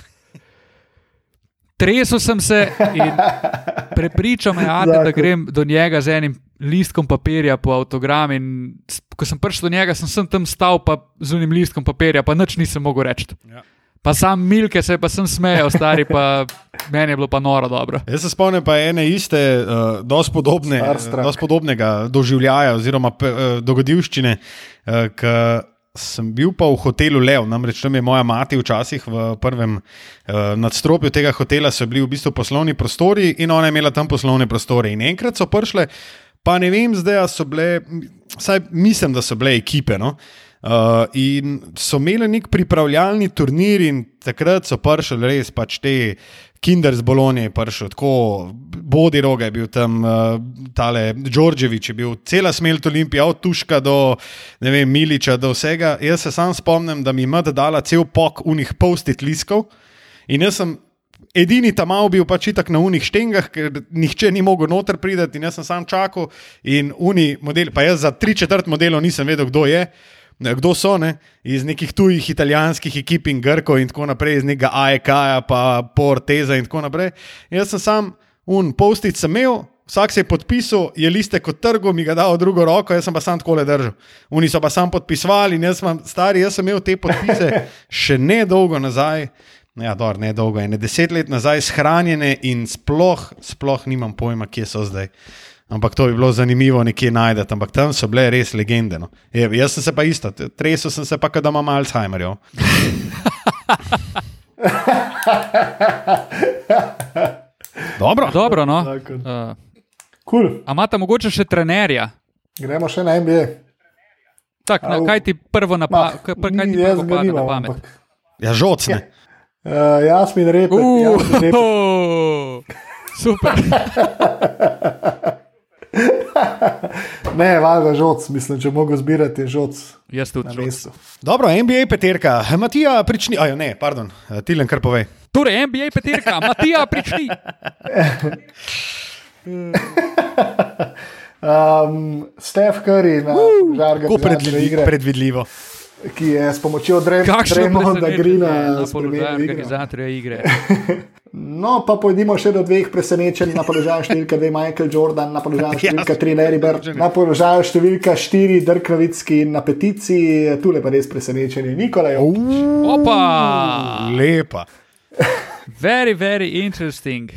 Tresel sem se in prepričal me, Ade, da grem do njega z enim listkom papirja po avtogram. In s- ko sem prišel do njega, sem, sem tam stal pa z unim listkom papirja, pa nič nisem mogel reči. Ja. Pa sam Milke se je pa sem smejal, stari pa meni je bilo pa noro dobro. Jaz se spomnim pa ene iste, uh, dosti podobne, Starstruck. dosti podobnega doživljaja oziroma uh, dogodivščine, uh, ki sem bil pa v hotelu Lev, namreč tam je moja mati včasih v prvem uh, nadstropju tega hotela so bili v bistvu poslovni prostori in ona je imela tam poslovne prostore. In enkrat so prišle, pa ne vem zdaj, so bile, vsaj mislim, da so bile ekipe. No? Uh, in so imeli nek pripravljalni turnir, in takrat so prišli res pač te Kinder z Bolonije, prišel tako, Bodi Roga je bil tam, uh, tale Đorđević je bil, cela smelt Olimpija, od Tuška do vem, Miliča, do vsega. Jaz se sam spomnim, da mi je mati dala cel pok unih postit liskov in jaz sem. Edini tam mal bil pač itak na unih štengah, ker nihče ni mogel noter priti, in jaz sem sam čakal. In uni model, pa jaz za tri četrt modelov nisem vedel, kdo je, kdo so, ne, iz nekih tujih italijanskih ekip in Grkov in tako naprej, iz nekega AEK-ja, pa Porteza in tako naprej. In jaz sem sam un postic sem imel. Vsak se je podpisal, je liste kot trgo, mi ga dal v drugo roko, jaz sem pa sam tako le držal. Oni so pa sam podpisovali in jaz sem, stari, jaz sem imel te podpise še ne dolgo nazaj, ja, dobro, ne dolgo, ne deset let nazaj, shranjene in sploh, sploh nimam pojma, kje so zdaj. Ampak to bi bilo zanimivo nekje najdete, ampak tam so bile res legende. No. Je, jaz sem se pa isto, tresel sem se pa, da imam Alzheimerjev. Dobro. Dobro, no. Uh, Cool. a imate mogoče še trenerja? Gremo še na NBA. Tak, na, kaj ti prvo Ma, napada? Kaj, ti jaz prvo pade na pamet? ampak, Ja, žocne. Uh, Jasmin Repet. Jasmin Repet. Uh, super. Ne, valjda žoc, mislim, če mogo zbirati, žoc Jaz tudi. mestu. Dobro, NBA peterka, Matija, prični. Ajo, ne, pardon, Tilen, kar povej. Torej, NBA peterka, Matija, prični. Um, Stef Curry na žarga Tako predvidljivo. igre, predvidljivo. ki je s pomočjo Dre- Kakšno Draymonda presenečenje Greena na položaju spremenil organizatorja igre. No, pa pojdimo še do dveh presenečenj. Na položaju številka 2 Michael Jordan, na položaju številka 3 Larry Bird, na položaju številka 4 Dirk Novitski in na peticiji, tule pa res presenečenje Nikola Jokić. Opa! Lepa. Very, very interesting.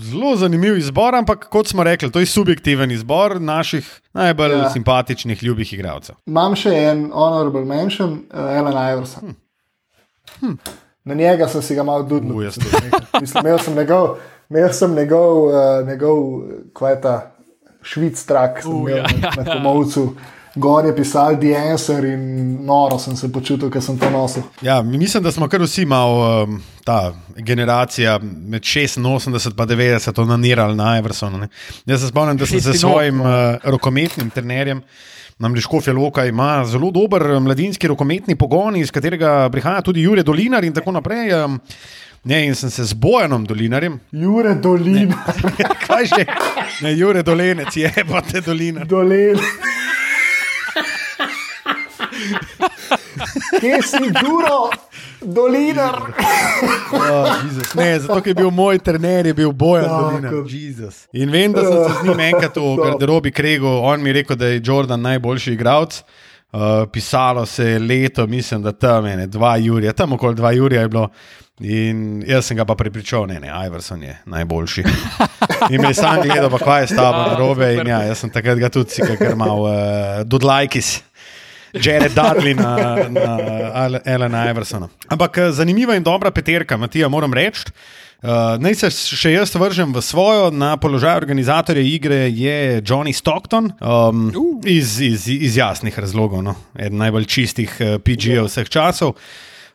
Zelo zanimiv izbor, ampak kot smo rekli, to je subjektiven izbor naših najbolj Ja. ja. simpatičnih, ljubih igralcev. Imam še en honorable mention, uh, Alan Iverson. Hm. Na njega sem si ga malo dudil. Mislim, imel sem njegov, imel sem njegov, uh, njegov kaj je ta švic trak, sem U, imel ja, na, na komovcu. Gor je pisal The Answer in noro sem se počutil, ker sem to nosil. Ja, mislim, da smo kar vsi malo um, ta generacija med 86 in 90 onanirali na Eversonu. Ne. Jaz se spomnim, da sem se s 86, svojim uh, rokometnim trenerjem. Namreč Škofja Loka ima zelo dober eh, mladinski rokometni pogon, iz katerega prihaja tudi Jure Dolinar in tako naprej. Ne, in sem se z Bojanom Dolinarjem, Jure Dolin, kaj že, ne, Jure Dolenec, je pa te Dolinar. Dolin. Kje si duro, Dolinar? Oh, Jezus. ne, zato je bil moj trener, je bil Bojan. Dolinar. Jezus. In vem, da sem se z njim enkrat v garderobi kregal, on mi je rekel, da je Jordan najboljši igralec. Uh, pisalo se je leto, mislim, da tam je ne, dva Jurija, tam okoli dva Jurija je bilo. In jaz sem ga pa prepričal, ne, ne, Iverson je najboljši. In me sam gledal, pa kaj je s tabo robe. In ja, jaz sem takrat ga tudi kar mal uh, dodlajkis. Jared Dudley na, na Alana Iversona. Ampak eh, zanimiva in dobra peterka, Matija, moram reči. Uh, naj se še jaz vržem v svojo, na položaj organizatorja igre je Johnny Stockton, um, iz, iz, iz jasnih razlogov, no. eden najbolj čistih uh, PG-jev vseh časov.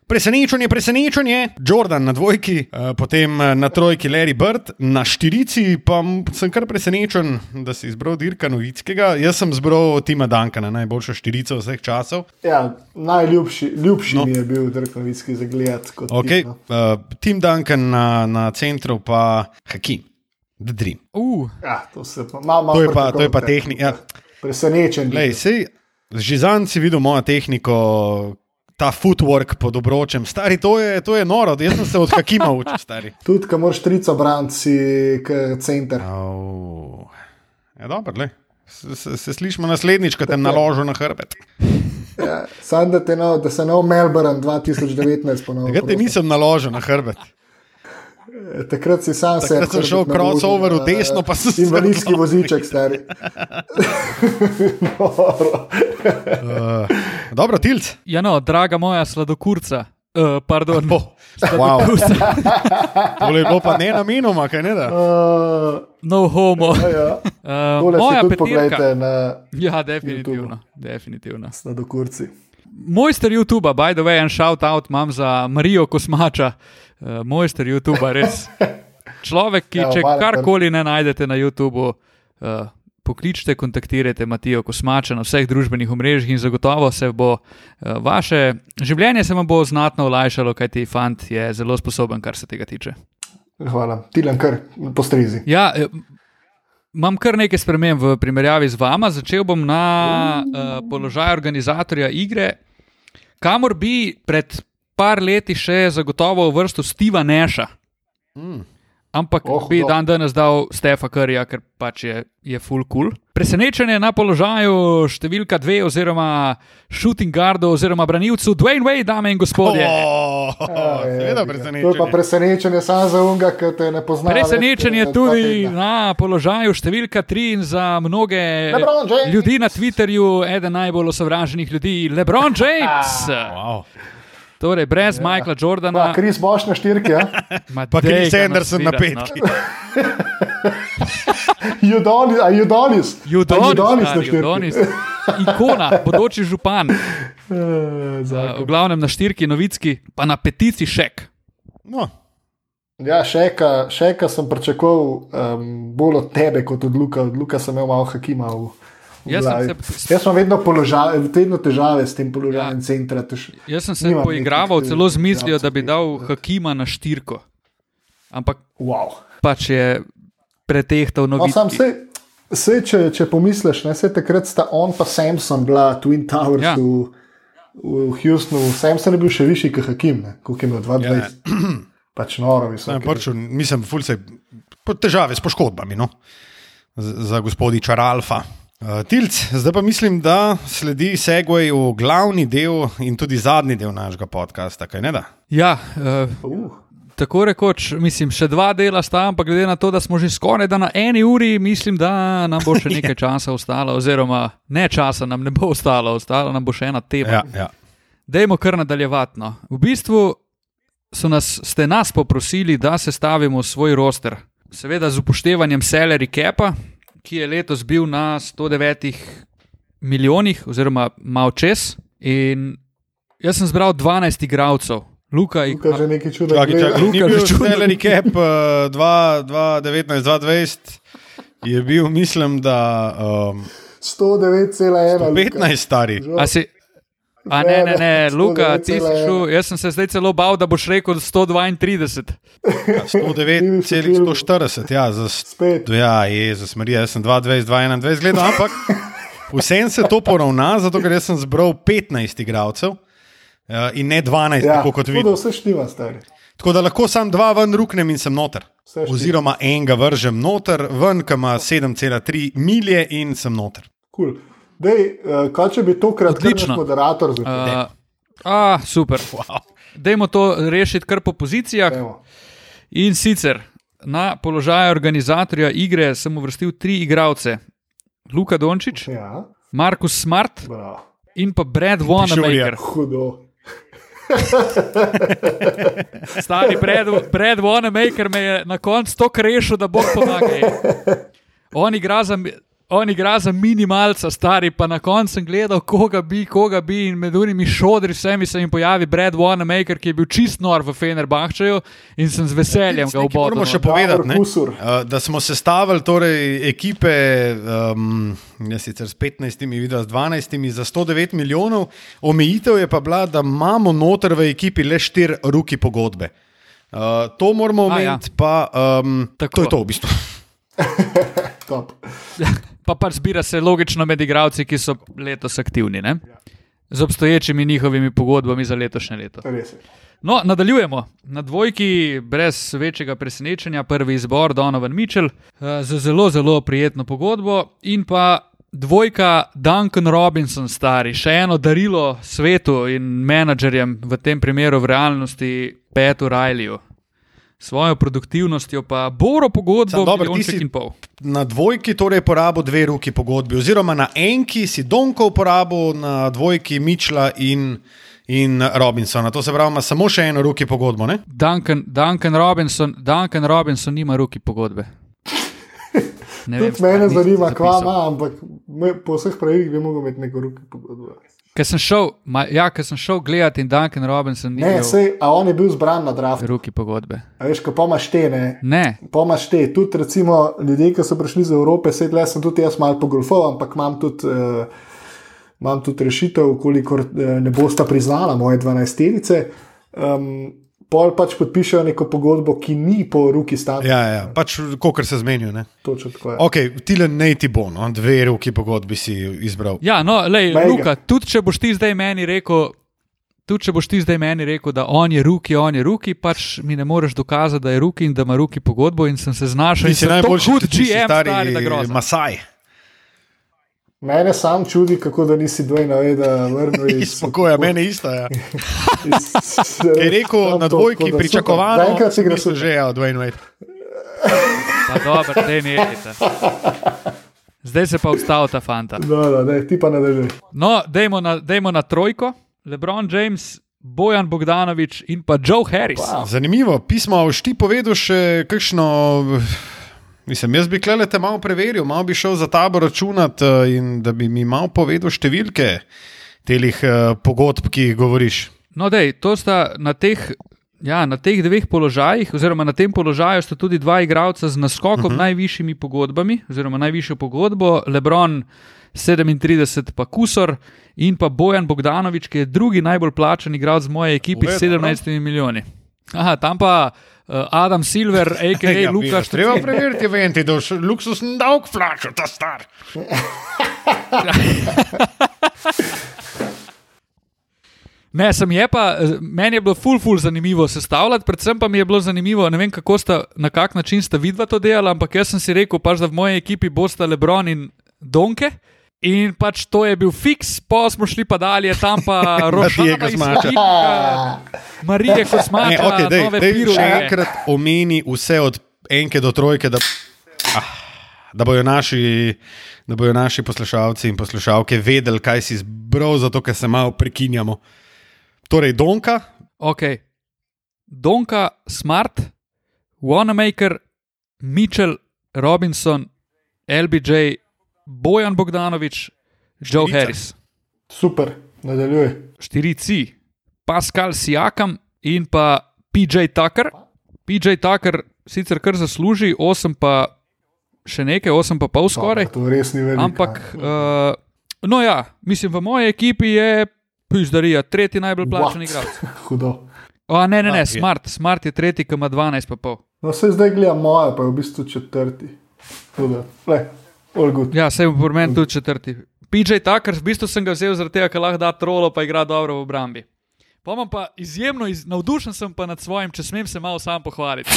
Presenečenje, presenečenje, Jordan na dvojki, eh, potem eh, na trojki Larry Bird, na štirici pa sem kar presenečen, da si izbral Dirka Novickega. Jaz sem izbral Tima Duncana, najboljšo štirico vseh časov. Ja, najljubši ljubši No. mi je bil Drkovitski za gled. kot Okay. tip, no. Uh, Tim Duncan na, na centru, pa Hakim, The Dream. Uh, Ja, to, se pa, mal, mal To je pa, to je pa tehnika. Ja. Presenečen. Lej, sej, že zanj si videl mojo tehniko. Ta footwork pod obročem, stari, to je, to je noro, jaz sem se od Hakima učil, stari. Tudi, ko moraš trico k center. Au. Ja, dobro, le. Se, se, se slišimo naslednjič, ko te naložim na hrbet. Ja, Sam da, no, da se nov Melbourne 2019 ponovil. Takrat te nisem naložil na hrbet. Takrat si sam se. Takrat sem šel crossover v desno, pa sem se Invalidski odklonil. voziček, stari. Uh, dobro, tilc. ja, no, draga moja sladokurca. Uh, pardon, Oh, wow. Tole je bilo pa ne namenoma, kaj ne da. Uh, no homo. ja. Uh, Tole si moja na Ja, definitivno. definitivno. sladokurci. Mojster YouTube, by the way, en shout out imam za Marijo Kosmača, uh, mojster YouTube, res. Človek, ki Ja, če karkoli ne najdete na YouTubu, uh, pokličite, kontaktirajte Matijo Kosmača na vseh družbenih omrežjih in zagotovo se bo uh, vaše življenje se vam bo znatno olajšalo, kajti fant je zelo sposoben, kar se tega tiče. Hvala. Tilan kar postrizi. Ja, imam kar nekaj sprememb v primerjavi z vama. Začel bom na uh, položaj organizatorja igre, kamor bi pred par leti še zagotovo uvrstil Steva Neša. Mm. Ampak oh, Oh, bi no. dan danes dal Stefa Curryja, ker pač je, je full cool. Presenečenje na položaju številka dve, oziroma shooting guardu, oziroma branilcu Dwayne Wade, dame in gospodje. Oh, Ja, seveda To je pa presenečenje. presenečenje samo za unga, ki te ne pozna. Presenečenje več, tudi na položaju številka 3 in za mnoge LeBron James. ljudi na Twitterju, eden najbolj osovraženih ljudi, LeBron James. Wow. Torej, brez ja. Michaela Pa, Jordana, Kris Boš na štirki, ja? ma Pa dej Chris ga Anderson na nasvirat, petki. No. Judonis, a Judonis. Judonis, Judonis na stari. Judonis. Ikona, bodoči župan. Uh, v glavnem na štirki novicki, pa na petici šek. No, Ja, šeka, šeka sem pričakoval um, bolj od tebe kot od Luka. Od Luka sem imel malo hakima v Jaz sem se- Jaz imam vedno, položaj, vedno težave s tem položajem Ja. ja. centra. Tež, Jaz sem se poigraval nekih, celo eh, z mislijo, da bi dal ki- Hakima na štirko. Ampak wow. pač je pretehtal No, novice. sam se, se če, če pomisliš, ne, se takrat sta on pa Samson bila Twin Towers Ja. ja. v, v Houstonu. Samson je bil še višji kot Hakim, ne, koliko je imel 22. Ja. Ja. Pač noro, ne, visok. pač, mislim, ful se po- težave s poškodbami, no? Z- za gospodiča Ralfa. Uh, Tilc, zdaj pa mislim, da sledi segway v glavni del in tudi zadnji del našega podcasta, kaj ne da? Ja, uh, Uh, tako rekoč, mislim, še dva dela sta, ampak glede na to, da smo že skoraj na eni uri, mislim, da nam bo še nekaj časa ostalo, oziroma ne časa nam ne bo ostalo, ostalo nam bo še ena tema. Ja, ja. Dajmo kar nadaljevati. No. V bistvu so nas, ste nas poprosili, da sestavimo svoj roster. Seveda z upoštevanjem salary capa, ki je letos bil na 109 milijonih, oziroma malo čez. In jaz sem zbral 12 igralcev, Luka in Luka že nekaj čakaj, ni Luka bil že čudno. salary cap uh, 2019-2020, je bil, mislim, da um, 109,1. 15 stari. A si. A ne, ne, ne, Luka, ti si 109,1. šel. Jaz sem se zdaj celo bal, da boš rekel 132. 109, 140, ja, za Spet. Ja, Jezus, Marija, jaz sem 22, 21 gledal, ampak vsem se to poravna, zato ker jaz sem zbral 15 igralcev uh, in ne 12, ja, tako kot vi. Tako da vse štima, stari. Tako da lahko sam dva ven ruknem in sem noter. Oziroma enega vržem noter, ven, ki ima 7,3 milje in sem noter. Cool. Dej, uh, kaj če bi tokrat Odlično. moderator začel? Uh, a, super. Wow. Dajmo to rešiti kar po pozicijah. Evo. In sicer na položaj organizatorja igre sem uvrstil tri igralce: Luka Dončić, Ja, Markus Smart bravo. in pa Brad. Wanamaker. Hudo. Stari Brad, Brad Wanamaker me je na koncu to krešil, da bo pomagal. On igra za. On igra za minimalca, stari, pa na koncu sem gledal, koga bi, koga bi, in med unimi šodri vsemi se jim pojavi Brad Wanamaker, ki je bil čist nor v Fenerbahčeju in sem z veseljem ga obodal. Moramo še povedati, ne, Kusur. uh, da smo sestavili torej, ekipe, um, ne sicer s 15, videl s 12, za 109 milijonov, omejitev je pa bila, da imamo noter v ekipi le štiri ruki pogodbe. Uh, to moramo ja. omeniti, pa um, Tako. to je to v bistvu. Top. Pa pač zbira se logično med igralci, ki so letos aktivni, ne? z obstoječimi njihovimi pogodbami za letošnje leto. No, nadaljujemo. Na dvojki, brez večjega presenečenja, prvi izbor Donovan Mitchell eh, z zelo, zelo prijetno pogodbo in pa dvojka Duncan Robinson, stari, še eno darilo svetu in menedžerjem, v tem primeru v realnosti Petu Rajliju. Svojo produktivnostjo pa Boro pogodbo, dobro, si- in pol. Na dvojki torej porabil dve ruki pogodbi, oziroma na enki si Donko uporabil, na dvojki Mičla in, in Robinsona. To se pravi, ima samo še eno ruki pogodbo. Ne? Duncan, Duncan, Robinson, Duncan Robinson nima ruki pogodbe. Ne Tudi stari, mene zanima, kva ima, ampak me, po vseh pravilih bi mogel imeti neko ruki pogodbo. Ker sem šel, ma, ja, ker sem šel gledati in Duncan Robinson ni Ne, sej, a on je bil zbran na draftu. ruki pogodbe. A veš, ko pomaš te, ne. Ne, Pomaš te, tudi recimo ljudje, ki so prišli iz Evrope, sedaj sem tudi jaz malo pogolfal, ampak imam tudi, uh, imam tudi rešitev, kolikor uh, ne bosta priznala moje 12-terice. Um, pol pač podpišejo neko pogodbo, ki ni po ruki standardu. Ja, ja, pač kot se zmenijo. ne. Točno tako je. Ok, Tilen ne ti bo, no? dve ruki pogodbi si izbral. ja, no, lej, Mega. Luka, tudi če boš ti zdaj meni rekel. Tudi če boš ti zdaj meni rekel, da on je ruki, on je ruki, pač mi ne moreš dokazati, da je ruki in da ima ruki pogodbo, in sem se znašel. Ti in si sem tako najboljši, hud ti si GM, stari, stari, da grozno. Masaj. Mene sam čudi, kako da nisi dvojna veda vrnil iz Spokoja, mene isto. Ja. iz- Je rekel na dvojki da pričakovano, super. Zaenkrat si gre super. že ja, Dwayne Wade. Pa dobro, te nehajte. Zdaj se pa vstal ta fanta. No, no, ne, ti pa nadaljuj. No, dajmo na, dajmo na trojko. LeBron James, Bojan Bogdanovič in pa Joe Harris. Wow. Zanimivo, pismo, a boš ti povedal še kakšno, Mislim, jaz bi klele te malo preveril, malo bi šel za tabo računat eh, in da bi mi malo povedal številke teh uh, pogodb, ki jih govoriš. No, dej, to sta na teh. Ja, na teh dveh položajih, oziroma na tem položaju, sta tudi dva igralca z naskokom uh -huh. najvišjimi pogodbami, oziroma najvišjo pogodbo, Lebron 37, pa Kusor in pa Bojan Bogdanovič, ki je drugi najbolj plačen igralec moje ekipe s 17 milijoni. Aha, tam pa Adam Silver, a.k.a. ja, Lukaš. Treba preveriti, venti, da je luksusni dolg plačal, ta star. Ne, sem je pa, meni je bilo ful, ful zanimivo sestavljati, predvsem pa mi je bilo zanimivo, ne vem, kako sta, na kak način sta vidva to delala, ampak jaz sem si rekel, pač, da v moji ekipi bosta Lebron in Donke. In pač to je bil fiks, pa smo šli pa dalje, tam pa rožje, kot smo rekli. Marije, kot smo rekli, okay, da je to še enkrat omeni vse od enke do trojke, da, ah, da, bojo naši, da bojo naši poslušalci in poslušalke vedeli, kaj si zbral, zato ker se malo prekinjamo. Torej, Donka. Ok, Donka, Smart, Wanamaker, Mitchell, Robinson, LBJ, Bojan Bogdanovič, Joe Štirica. Harris. Super, nadaljuj. Štirici, Pascal Siakam in pa PJ Tucker. PJ Tucker sicer kar zasluži, osem pa še nekaj, osem pa pol skoraj. To res ni veliko. Ampak, uh, no ja, mislim, v moji ekipi je Pizdarija, tretji najbolj plačen igralec. Hudo. O, ne, ne, ne, Ah, smart, smart je tretji, ki ima 12 pa pol. No, se zdaj gleda moja, pa je v bistvu četrti. Hudo. Ja, se je v meni tudi četrti. PJ Tucker, v bistvu sem ga vzel zaradi tega, ker lahko da trolo, pa igra dobro v obrambi. Pa imam pa izjemno, iz, navdušen sem pa nad svojim, če smem se malo sam pohvaliti.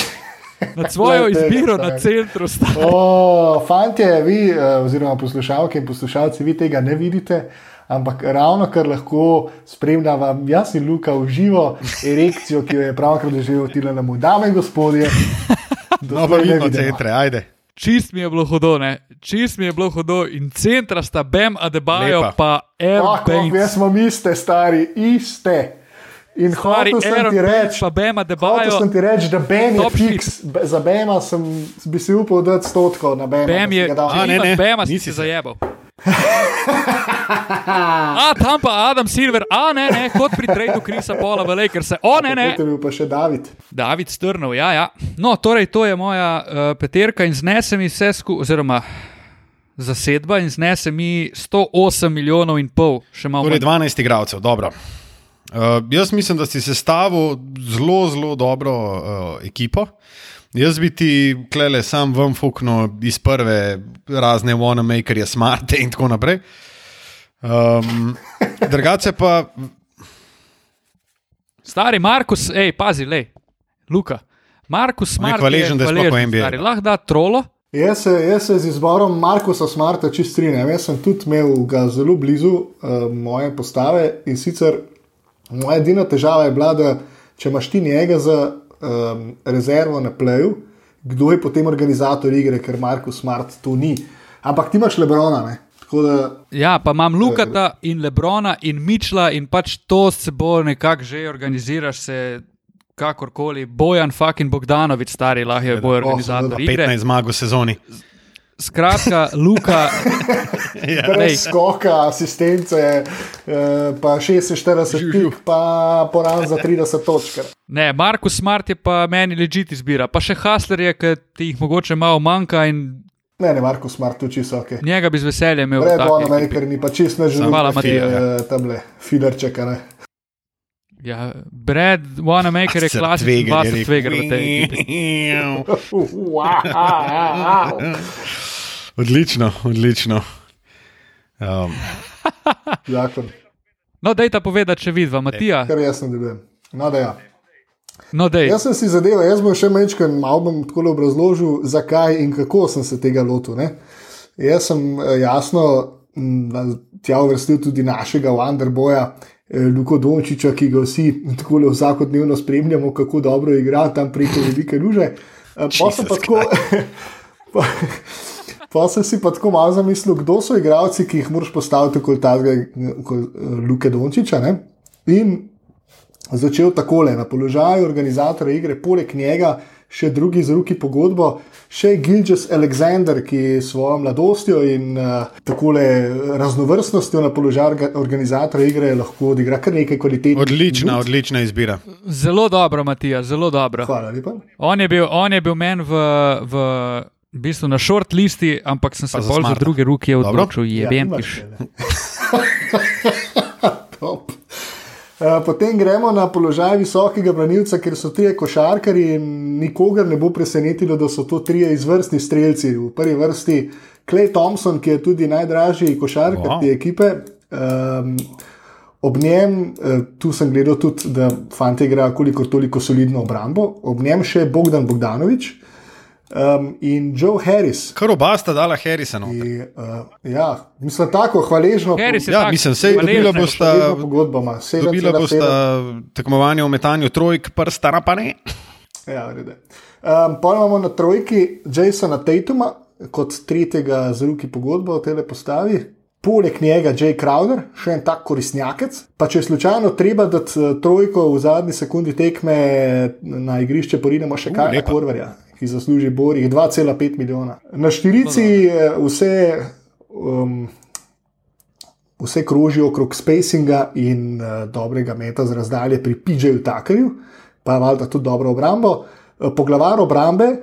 Nad svojo izbiro na centru sta. O, fantje, vi, eh, oziroma poslušalke in poslušalci, vi tega ne vidite. Ampak ravno kar lahko spremljava, jaz in Luka v živo erekcijo, ki jo je pravkar doživel Tila na mu, dame in gospodje. No, pa vidimo centre, ajde. Čist mi je bilo hudo, ne? Čist mi je bilo hudo in centra sta Bam Adebayo Lepa. pa Air Lahko, jaz smo iste, stari, iste. In Stari hotel sem ti reči, pa Bam hotel Adebayo. sem ti reči, da Bam je fiks. Be- Za Bema sem bi si upal dati stotkov na Bema. Da si je, ga dal. A, ne, ne, Bama si nisi se se. zajebal. A, tam pa Adam Silver, a ne, ne, kot pri tradu Krisa Pola v Lakers. O, ne, ne. Potem je bil pa še David. David Strnov, ja, ja. No, torej, to je moja uh, peterka in znese mi vse skupaj, oziroma zasedba in znese mi 108 milijonov in pol, še malo. Torej, manj. 12 igralcev, dobro. Uh, jaz mislim, da si sestavil zelo, zelo dobro uh, ekipo. Jaz bi ti klele sam vam fuknil iz prve razne wanamakerje, smarte in tako naprej. Um, drugače pa, Stari Markus, hej, pazi, le, Luka. Markus On je Smart hvaležen, da je sploh v NBA. stari, lahko da trolo. Jaz se, jaz se z izborom Markusa Smarta čist strinjam. Jaz sem tudi imel ga zelo blizu uh, moje postave in sicer moja edina težava je bila, da če imaš ti njega za um, rezervo na pleju, kdo je potem organizator igre, ker Markus Smart to ni. Ampak ti imaš Lebrona, ne? Tako da Ja, pa imam Lukata in Lebrona in Mičla in pač to se bo nekako že organiziraš se. Kakorkoli, Bojan fucking Bogdanovič, stari, lahko je boj organizator seveda, igre. 15 zmag v sezoni. Skratka, Luka, Ja. brez Lej. skoka, asistence, uh, pa 46 pik, pa poran za 30 točk. ne, Markus Smart je pa meni ležiti izbira, pa še Hasler je, ki ti jih mogoče malo manjka in Ne, ne, Markus Smart, tu čisto ok. njega bi z veseljem imel. v Red taki One ekipi. Maker mi pa čist ne želim. Hvala, Matija. Tam le, fiderček, a ne. Ja, Brad Wanamaker je klasičen vasek tvegar v tej ekipi. Odlično, odlično. Um, Zakon. No, dej ta povedati, če vidiva, Matija. Kar jaz ne delujem. No, da ja. No, dej. Jaz sem si zadeval, jaz bom še mečkaj malo bom tako obrazložil, zakaj in kako sem se tega lotil. Ne? Jaz sem eh, jasno tja uvrstil tudi našega Wanderboja, eh, Luko Dončiča, ki ga vsi tako vsakodnevno spremljamo, kako dobro igra tam preko velike luže. Eh, pol sem pa tako- Pa, sem si pa tako malo zamislil, kdo so igralci, ki jih moraš postaviti kot tazga, kot Luke Dončiča. Ne? In začel takole, na položaju organizatorja igre, poleg njega še drugi z ruki pogodbo, še Gilges Alexander, ki s svojo mladostjo in uh, tako raznovrstnostjo na položaju organizatorja igre lahko odigra kar nekaj kvalitetnih. Odlična, minut. odlična izbira. Zelo dobro, Matija, zelo dobro. Hvala lepa. On je bil, on je bil meni v, v, v bistvu na short listi, ampak sem se bolj za druge roke odločil, jebem nimaš piš. Potem gremo na položaj visokega branilca, ker so trije košarkari in nikogar ne bo presenetilo, da so to trije izvrstni strelci. V prvi vrsti Clay Thompson, ki je tudi najdražji košarkar Wow. te ekipe. Um, ob njem, eh, tu sem gledal tudi, da fanti igrajo koliko toliko solidno obrambo, ob njem še Bogdan Bogdanovič um, in Joe Harris. Kar oba sta dala Harrisonu. Uh, ja, mislim, tako hvaležno. Harris je Ja, tak, mislim, sej hvaležen. dobila bosta, Vedno pogodba ima, dobila 7,7. bosta tekmovanje v metanju trojk, prsta na pa ne. Ja, v redu. um, pa imamo na trojki Jasona Tatuma kot tretjega z ruki pogodbo v tej postavi. Poleg njega Jay Crowder, še en tak koristnjakec. Pa če je slučajno treba dati eh, trojko v zadnji sekundi tekme na igrišče, porinemo še Kajla lepa. Ki zasluži borih 2,5 milijona. Na štirici eh, vse. Um, vse krožijo okrog spacinga in uh, dobrega meta z razdalje pri PJ-ju Takerju, pa valjda tudi dobro obrambo. Uh, Poglavar obrambe,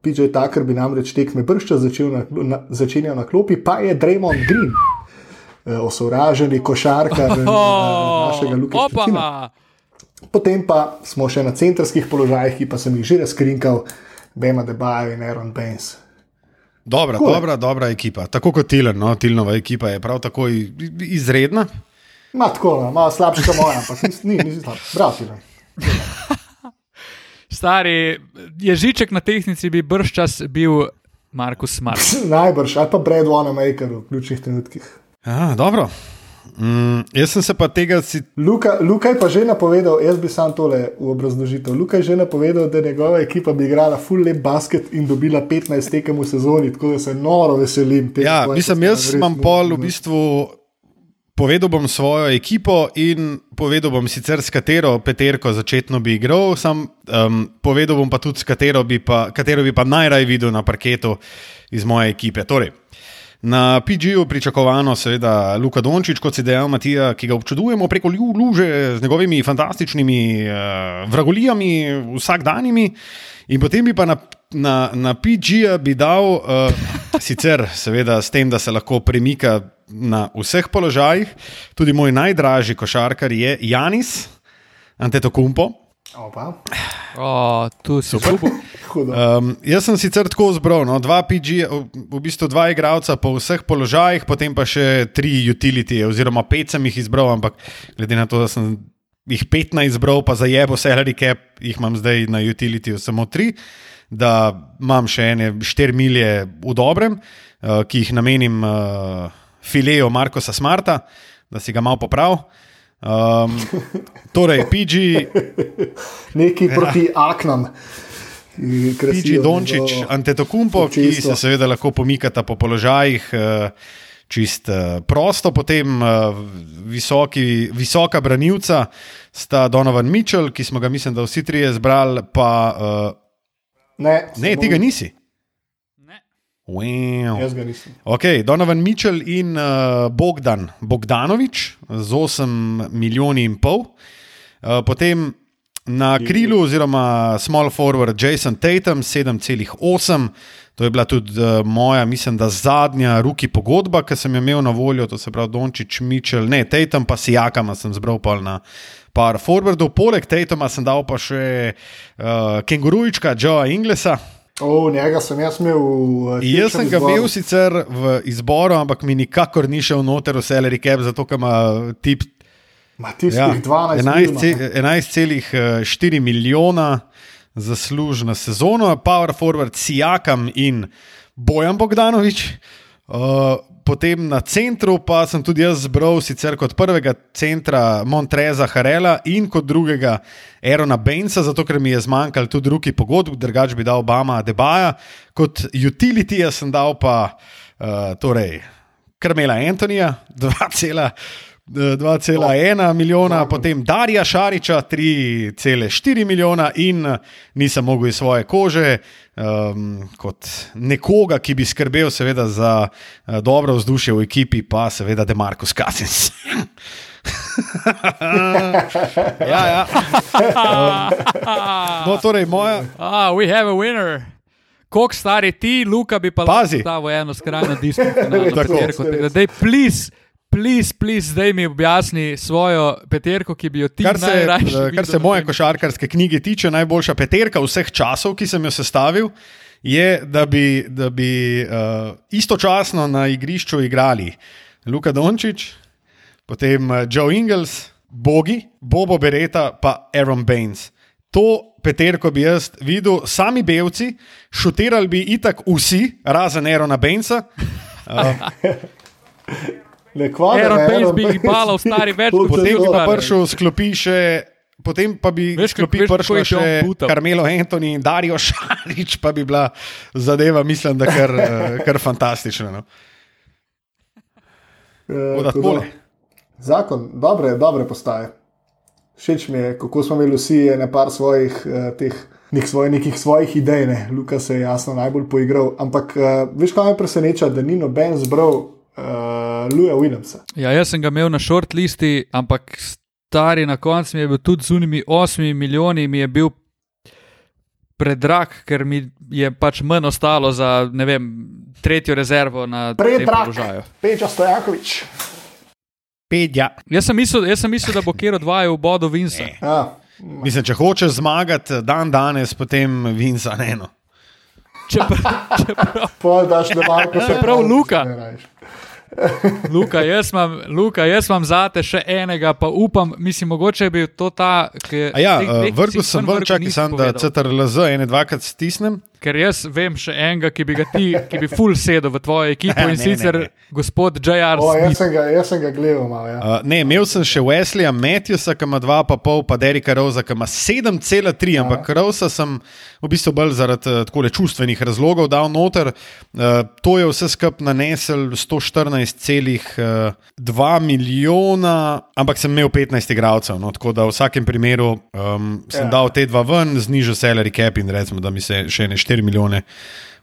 PJ Taker bi namreč tekme bršča začel na, na, začenjal na klopi, pa je Draymond Green, uh, osovraženi košarkar uh, našega Luka. Potem pa smo še na centrskih položajih, ki pa sem jih že razkrinkal, Bema Debajo in Aaron Baines. Dobra, je. dobra, dobra ekipa. Tako kot Tilen, no, Tilnova ekipa je prav tako izredna. Ma tako, no, malo slabša kot moja, ampak nis- ni, nisi slab. Bravo, Tilen. Stari ježiček na tehnici bi brž čas bil Markus Smart. Najbrž, ali pa Brad Wanamaker v ključnih trenutkih. Ja, dobro. Mm, jaz sem se pa tega si. Luka, Luka je pa že napovedal, jaz bi sam tole v obrazložitev. Luka je že napovedal, da njegova ekipa bi igrala full lep basket in dobila 15 tekem v sezoni, tako da se noro veselim. tega Ja, mislim, jaz imam pol v bistvu. Povedal bom svojo ekipo in povedal bom sicer s katero peterko začetno bi igral, sam um, povedal bom pa tudi, s katero bi pa, katero bi pa najraje videl na parketu iz moje ekipe. Torej, na PG-ju pričakovano, seveda, Luka Dončić, kot si dejal, Matija, ki ga občudujemo preko luže z njegovimi fantastičnimi uh, vragolijami, vsakdanjimi. In potem bi pa na, na, na PG-ja bi dal, uh, sicer seveda s tem, da se lahko premika na vseh položajih, tudi moj najdražji košarkar je Janis Antetokounmpo. Opa, O, tu si super. hudo. Um, jaz sem sicer tako zbral, no, dva PG, v bistvu dva igralca po vseh položajih, potem pa še tri utility, oziroma pet sem jih izbral, ampak glede na to, da sem jih 15 izbral, pa za jebo salary cap, jih imam zdaj na utility samo tri, da imam še ene 4 milje v dobrem, uh, ki jih namenim uh, fileju Markosa Smarta, da si ga malo poprav. Um, torej, PG, Neki proti aknam. Pidži Dončić, njegovo Antetokounmpo, ki se seveda lahko pomikata po položajih. eh, Čist eh, prosto, potem eh, visoki, visoka branilca sta Donovan Mitchell, ki smo ga, mislim, da vsi trije zbrali, pa uh, Ne, ne, tega nisi. Ne. Wow. Jaz ga nisem. Ok, Donovan Mitchell in uh, Bogdan Bogdanovič z 8 milijoni in pol. Uh, potem na krilu, oziroma small forward Jason Tatum 7,8. To je bila tudi uh, moja, mislim, da zadnja ruki pogodba, ki sem jo imel na voljo, to se pravi Dončić, Mitchell, ne Tatum, pa Sijakama sem zbral pol na par forwardov. Poleg Tatuma sem dal pa še uh, kengurujčka Joea Inglesa. O, njega sem jaz imel v eh, Jaz sem ga izboru. imel sicer v izboru, ampak mi nikakor ni šel noter v salary cap, zato ker ima tip Ma tistih ja, 12 11 ce- milijonov. 11,4 milijona zaslužna sezono, Power Forward Sijakam in Bojan Bogdanovič. Uh, potem na centru pa sem tudi jaz zbral sicer kot prvega centra Montreza Harela in kot drugega Erona Bainsa, zato ker mi je zmanjkalo tudi drugi pogodb, drugač bi dal Obama Debaja. Kot utility sem dal pa uh, torej, Krmela Antonija, 2,5 2,1 milijona, potem Darija Šariča 3,4 milijona in nisem mogel iz svoje kože, um, kot nekoga, ki bi skrbel seveda za uh, dobro vzdušje v ekipi, pa seveda Demarkus Kasins. ja, ja. No, torej, moja, Ah, we have a winner. Kolik stari ti, Luka, bi pa Pazi. lahko dal eno skrajno diskusijsko Tako, peterko. res. Tako da, Daj, please, please, please, zdaj mi objasni svojo peterko, ki bi jo ti kar se, najrajši eh, videl kar se na moje košarkarske knjige tiče, najboljša peterka vseh časov, ki sem jo sestavil, je, da bi, da bi uh, istočasno na igrišču igrali Luka Dončić, potem eh, Joe Ingles, Bogi, Bobo Beretta, pa Aaron Baines. To peterko bi jaz videl, sami belci, šutirali bi itak vsi, razen Aarona Bainesa. Ne kvadra, Aaron Aaron bi jih balal bi- stari več kot Potem bi to. pa Zelo. prišel sklopi še. Potem pa bi Veš, kako- sklopi veš, kako prišla jih je še? Carmelo Anthony in Dario Šarič, pa bi bila zadeva, mislim, da kar, eh, kar fantastična. No. Eh, da. Zakon, dobre, dobre postaje. Všeč mi je, kako smo imeli vsi ne par svojih, uh, teh, nek svoj, nekih svojih idej. Ne. Luka se je jasno najbolj poigral. Ampak uh, veš, kaj me preseneča, da ni noben zbral uh, Luja Williamsa. Ja, jaz sem ga imel na short listi, ampak stari na koncu mi je bil tudi z unimi 8 milijoni, mi je bil predrag, ker mi je pač manj ostalo za ne vem, tretjo rezervo na tem Predrag, položaju. Peča Stojakovič. Pedja. Jaz sem mislil, jaz sem mislil da bo kjer odvajal bodo Vinsa. Ja, Mislim, če hočeš zmagati dan danes, potem Vinca ne eno. Čeprav, čeprav, pol daš na Marko. Čeprav Luka. Luka, jaz imam, Luka, jaz imam zate še enega, pa upam, mislim, mogoče bil to ta, ki A ja, si vrgel sem ven čakaj, sem, da. CTRLZ ene dvakrat stisnem. Ker jaz vem še enega, ki bi ga ti, ki bi full sedel v tvojo ekipo Ne, in ne, sicer ne. gospod J.R. O, jaz sem ga, jaz sem ga gledal malo. Ja. Uh, ne, imel sem še Wesleya Matthewsa, ki ima 2,5, pa Derika Rosa, ki ima 7,3, ampak Rosa sem v bistvu bolj zaradi uh, takole čustvenih razlogov dal noter. Uh, to je vse skupaj nanesel 114,2 milijona, ampak sem imel 15 igralcev, no, tako da v vsakem primeru um, sem Ja. dal te dva ven, znižal salary cap in recimo, da mi se še ne 4 milijone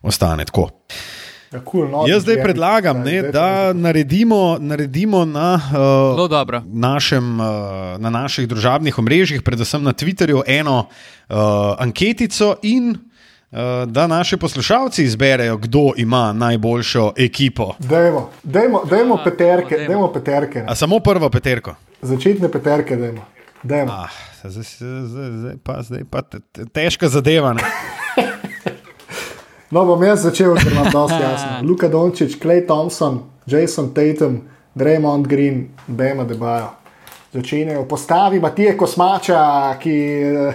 ostane. Tako. Ja, cool, no, Jaz zdaj predlagam, ne, zdaj- da naredimo, naredimo na, uh, dobro. našem, uh, na naših družabnih omrežjih, predvsem na Twitterju, eno uh, anketico in da naši poslušalci izberejo, kdo ima najboljšo ekipo. Dajmo, dajmo, dajmo peterke, dajmo. dajmo peterke. ne. A samo prvo peterko. Začetne peterke, dajmo. dajmo. Ah, zdaj, zdaj, zdaj, pa, zdaj pa te- te- težka zadeva. No, bom jaz začel, ker imam dosti jasno. Luka Dončić, Clay Thompson, Jason Tatum, Draymond Green, Bema Debajo. Začenjajo postavi Matije Kosmača, ki eh,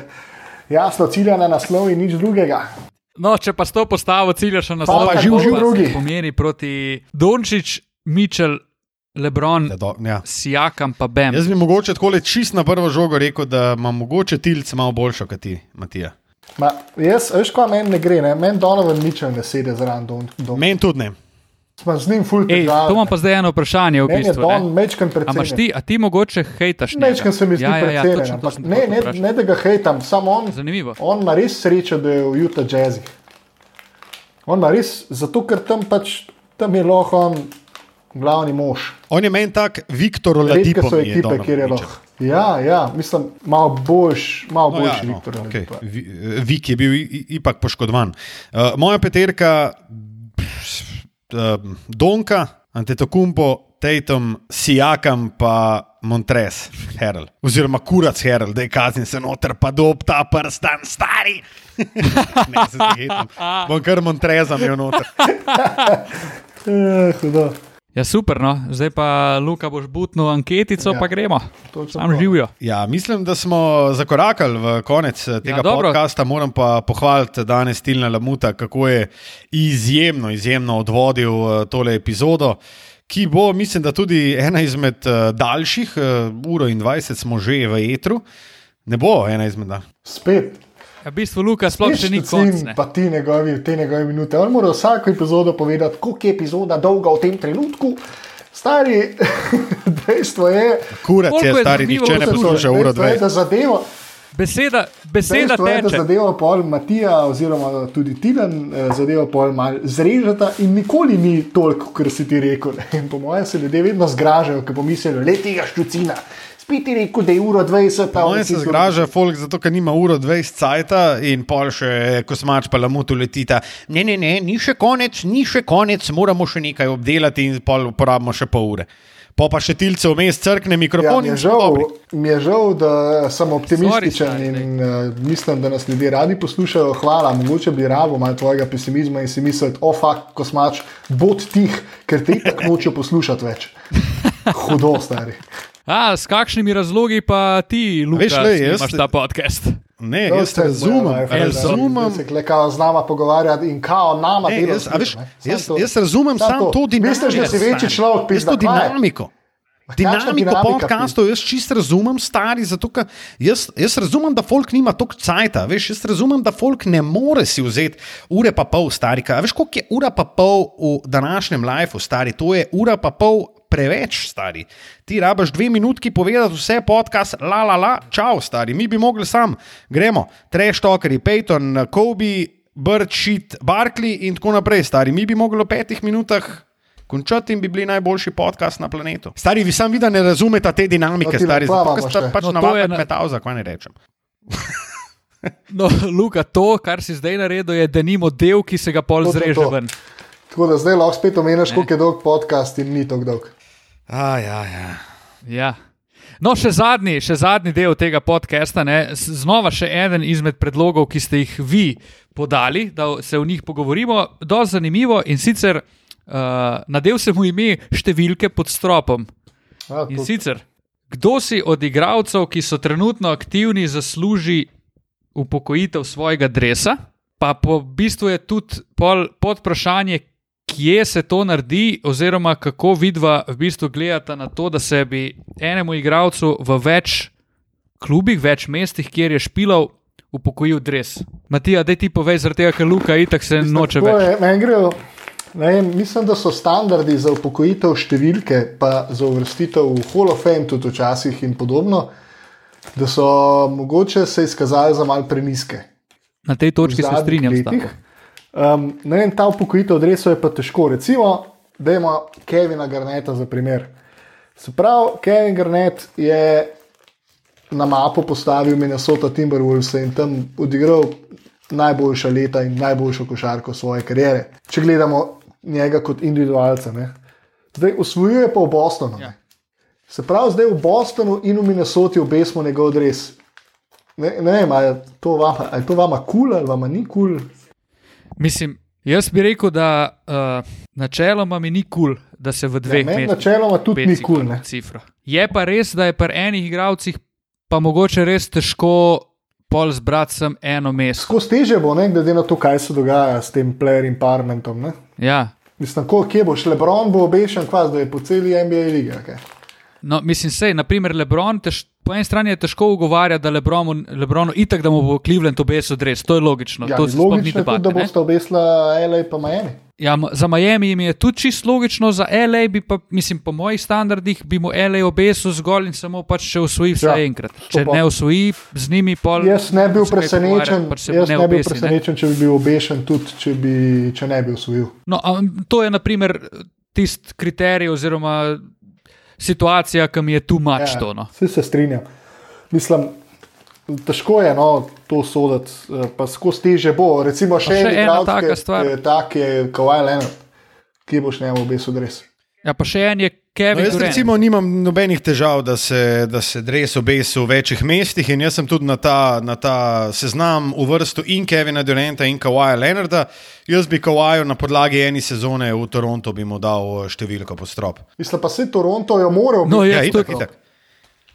jasno cilja na naslov in nič drugega. No, če pa s to postavo ciljaš na Pa naslov, pa živ, to živ pa drugi. pomeni proti Dončić, Mitchell, Lebron, Ja, do, ja. Sijakam pa Bem. Jaz bi mogoče tako čist na prvo žogo rekel, da ima mogoče tilc malo boljšo kot ti, Matija. Ma, jaz, veš, kaj meni ne gre, ne? meni Donovan Mitchell ne sedi zraven Don. don. Meni tudi ne. Smo z njim full Ej, težave. to imam pa zdaj eno vprašanje v Meni bistvu. Don imaš predvsem. ti, a ti mogoče hejtaš njega? Mečkan se mi zdi ja, ja, ja, točno to sem te ne, ne, vprašati. ne, da ga hejtam, samo on. Zanimivo. On ima res srečo, da je v Utah Jazzih. On ima res, zato ker tam pač tam je lahko on glavni mož. On je meni tak Viktor Redke Oladipo. so mi je ekipe, Donovan kjer je lahko. Ja, ja, mislim, malo boljš, malo No, boljši ja, no, Viktor. okay. Oladipo. Vi- Vik je bil ipak poškodovan. Uh, moja peterka, uh, Donka, Antetokumpo, Tatum, Sijakam pa Montres, Herald. Oziroma kurac Herald, da je kazni se noter, pa dob ta prstan, stari. ne, se zgetam. Bom kar Montreza imel noter. Eh, hudo. Ja, super, no. zdaj pa Luka boš butnil anketico, Ja. pa gremo. Sam živijo. Ja, mislim, da smo zakorakali v konec eh, tega ja, dobro. podcasta. Moram pa pohvaliti danes Tilna Lamuta, kako je izjemno, izjemno odvodil eh, tole epizodo, ki bo, mislim, da tudi ena izmed eh, daljših, eh, uro in 20 smo že v etru. Ne bo ena izmed. Spet. Ja, v bistvu Luka sploh še ni konc. ne. Pa ti njegovi, te njegove minute. On mora vsako epizodo povedati, koliko je epizoda dolga v tem trenutku. Stari, dejstvo je, Koliko je je stari, nihče ne posluša uro dejstvo je, 20. da zadevo, Beseda, beseda dejstvo je, da teče. zadevo pol Matija, oziroma tudi Tilan, eh, zadevo pol mal zrežeta in nikoli ni toliko, kar si ti rekel. In po mojem se ljudje vedno zgražajo, ker pomislijo, le tega ščucina. Spet ti rekel, da je uro 20, a Moje on se zgraža folk, zato ker nima uro 20 cajta in pol še kosmač pa lamutu letita. Ne, ne, ne, ni še konec, ni še konec, moramo še nekaj obdelati in pol uporabimo še pol ure. Po pa še tilce vmes crkne Ja, mikrofon mi, je žal, mi je žal, da sem optimističen Sorry, in uh, mislim, da nas ljudje radi poslušajo. Hvala, mogoče bi rabo malo tvojega pesimizma in si misliti, o fakt, ko smač, bod tih, ker te tako nočejo poslušati več. Hudo, stari. A, s kakšnimi razlogi pa ti, Luka, Veš, glej, jaz- imaš ta podcast? Ne, To jaz ste razumem, da razumem. Se kao z nama pogovarjati in kao nama Ne, delati. jaz, a veš, ne. Samo jaz, to. jaz razumem Samo to. to dinamiko. Misliš, da si večji človek, pizda, to dinamiko. Dinamiko podcastov jaz čisto razumem, stari, zato ker jaz, jaz razumem, da folk nima toliko cajta. Veš, jaz razumem, da folk ne more si vzeti ure pa pol, stari. Kaj, a veš, koliko je ura pa pol v današnjem lifeu, stari? To je ura pa pol preveč, stari. Ti rabaš dve minutki povedati vse podcast, la la la, čau, stari. Mi bi mogli sam, gremo, treš tokeri, Peyton, Kobe. Brčit, Barkley in tako naprej, stari. Mi bi mogli v petih minutah končati in bi bili najboljši podcast na planetu. Stari, vi sam vidi, ne razumete te dinamike, No, stari, zato ker ste pač No, to navadni na- na... metal, zakaj ne rečem. No, Luka, to, kar si zdaj naredil, je denimo del, ki se ga pol To, to, zreže to. ven. Tako da zdaj lahko spet omeniš, koliko je dolg podcast in ni tako dolg. A, ja, ja. Ja. No, še zadnji, še zadnji del tega podcasta, ne? Znova še eden izmed predlogov, ki ste jih vi podali, da se o njih pogovorimo. Dosti zanimivo in sicer uh, nadev se mu ime številke pod stropom. Ja, In to- sicer, kdo si od igralcev, ki so trenutno aktivni, zasluži upokojitev svojega dresa, pa po bistvu je tudi pol pod vprašanje, kje se to naredi, oziroma kako vidva v bistvu gledata na to, da se bi enemu igralcu v več klubih, več mestih, kjer je špilal, upokojil dres. Matija, daj ti povej, zaradi tega, ker Luka itak se noče Tako več. je, grejo. Ne, vem, mislim, da so standardi za upokojitev številke, pa za uvrstitev v Hall of Fame tudi včasih in podobno, da so mogoče se izkazali za mal preniske. Na tej točki se strinjam s letih. tabo. Um, ne vem, ta upokojitev odresov je pa težko. Recimo, da ima Kevina Garneta za primer. Se pravi, Kevin Garnet je na mapo postavil Minnesota Timberwolves in tam odigral najboljša leta in najboljšo košarko svoje kariere. Če gledamo njega kot individualca. Ne. Zdaj, usvojil je pa v Bostonu. Ja. Se pravi, zdaj v Bostonu in v Minnesoti obesmo njegov dres. Ne, ne vem, ali je to vama kul cool, ali vama ni kul. Cool. Mislim, jaz bi rekel, da uh, načeloma mi ni kul, cool, da se v dveh Ja, meni mestih načeloma tudi ni kul. cool, ne. cifro. Je pa res, da je pri enih igralcih pa mogoče res težko pol zbrati sem eno mesto. Tako steže bo, ne, glede na to, kaj se dogaja s tem player empowermentom. Ne. Ja. Mislim, ko, kje boš, Lebron bo obešen, kvas, da je po celi NBA ligi. Okay. No, mislim, sej, naprimer, Lebron, tež, po eni strani je težko ugovarjati, da Lebronu, Lebronu itak, da mu bo Cleveland obesil dres, to je logično. Ja, to ni logično je tudi, debate. da ne. boste obesla LA pa Miami. Ja, za Miami jim je tudi čisto logično, za LA bi pa, mislim, po mojih standardih bi mu LA obesil zgolj in samo pač če usvoji vsaj Ja, enkrat. Če ne usvoji z njimi, pol. Jaz ne bi bil presenečen, pač jaz ne bi bil obesi, ne. presenečen, če bi bil obešen, tudi če, bi, če ne bi usvojil. No, to je naprimer tisti kriterij oziroma situacija, ki mi je tu mač to. No. Vsi se strinjam. Mislim, težko je no, to soditi, eh, pa skozi teže bo. Recimo še, Pa še en ena taka stvar. ki je Tak je Kawhi Leonard, ki boš njemu obesil dres. Ja, pa še en je No, Kevin jaz Durant. recimo nimam nobenih težav, da se, da se dres obesi v večjih mestih in jaz sem tudi na ta, na ta seznam uvrstil in Kevina Duranta in Kawaja Leonarda. Jaz bi Kawaju na podlagi ene sezone v Torontu bi mu dal eh, številko pod strop. Mislim pa se Toronto jo mora No, obesiti. jaz Ja, itak, itak.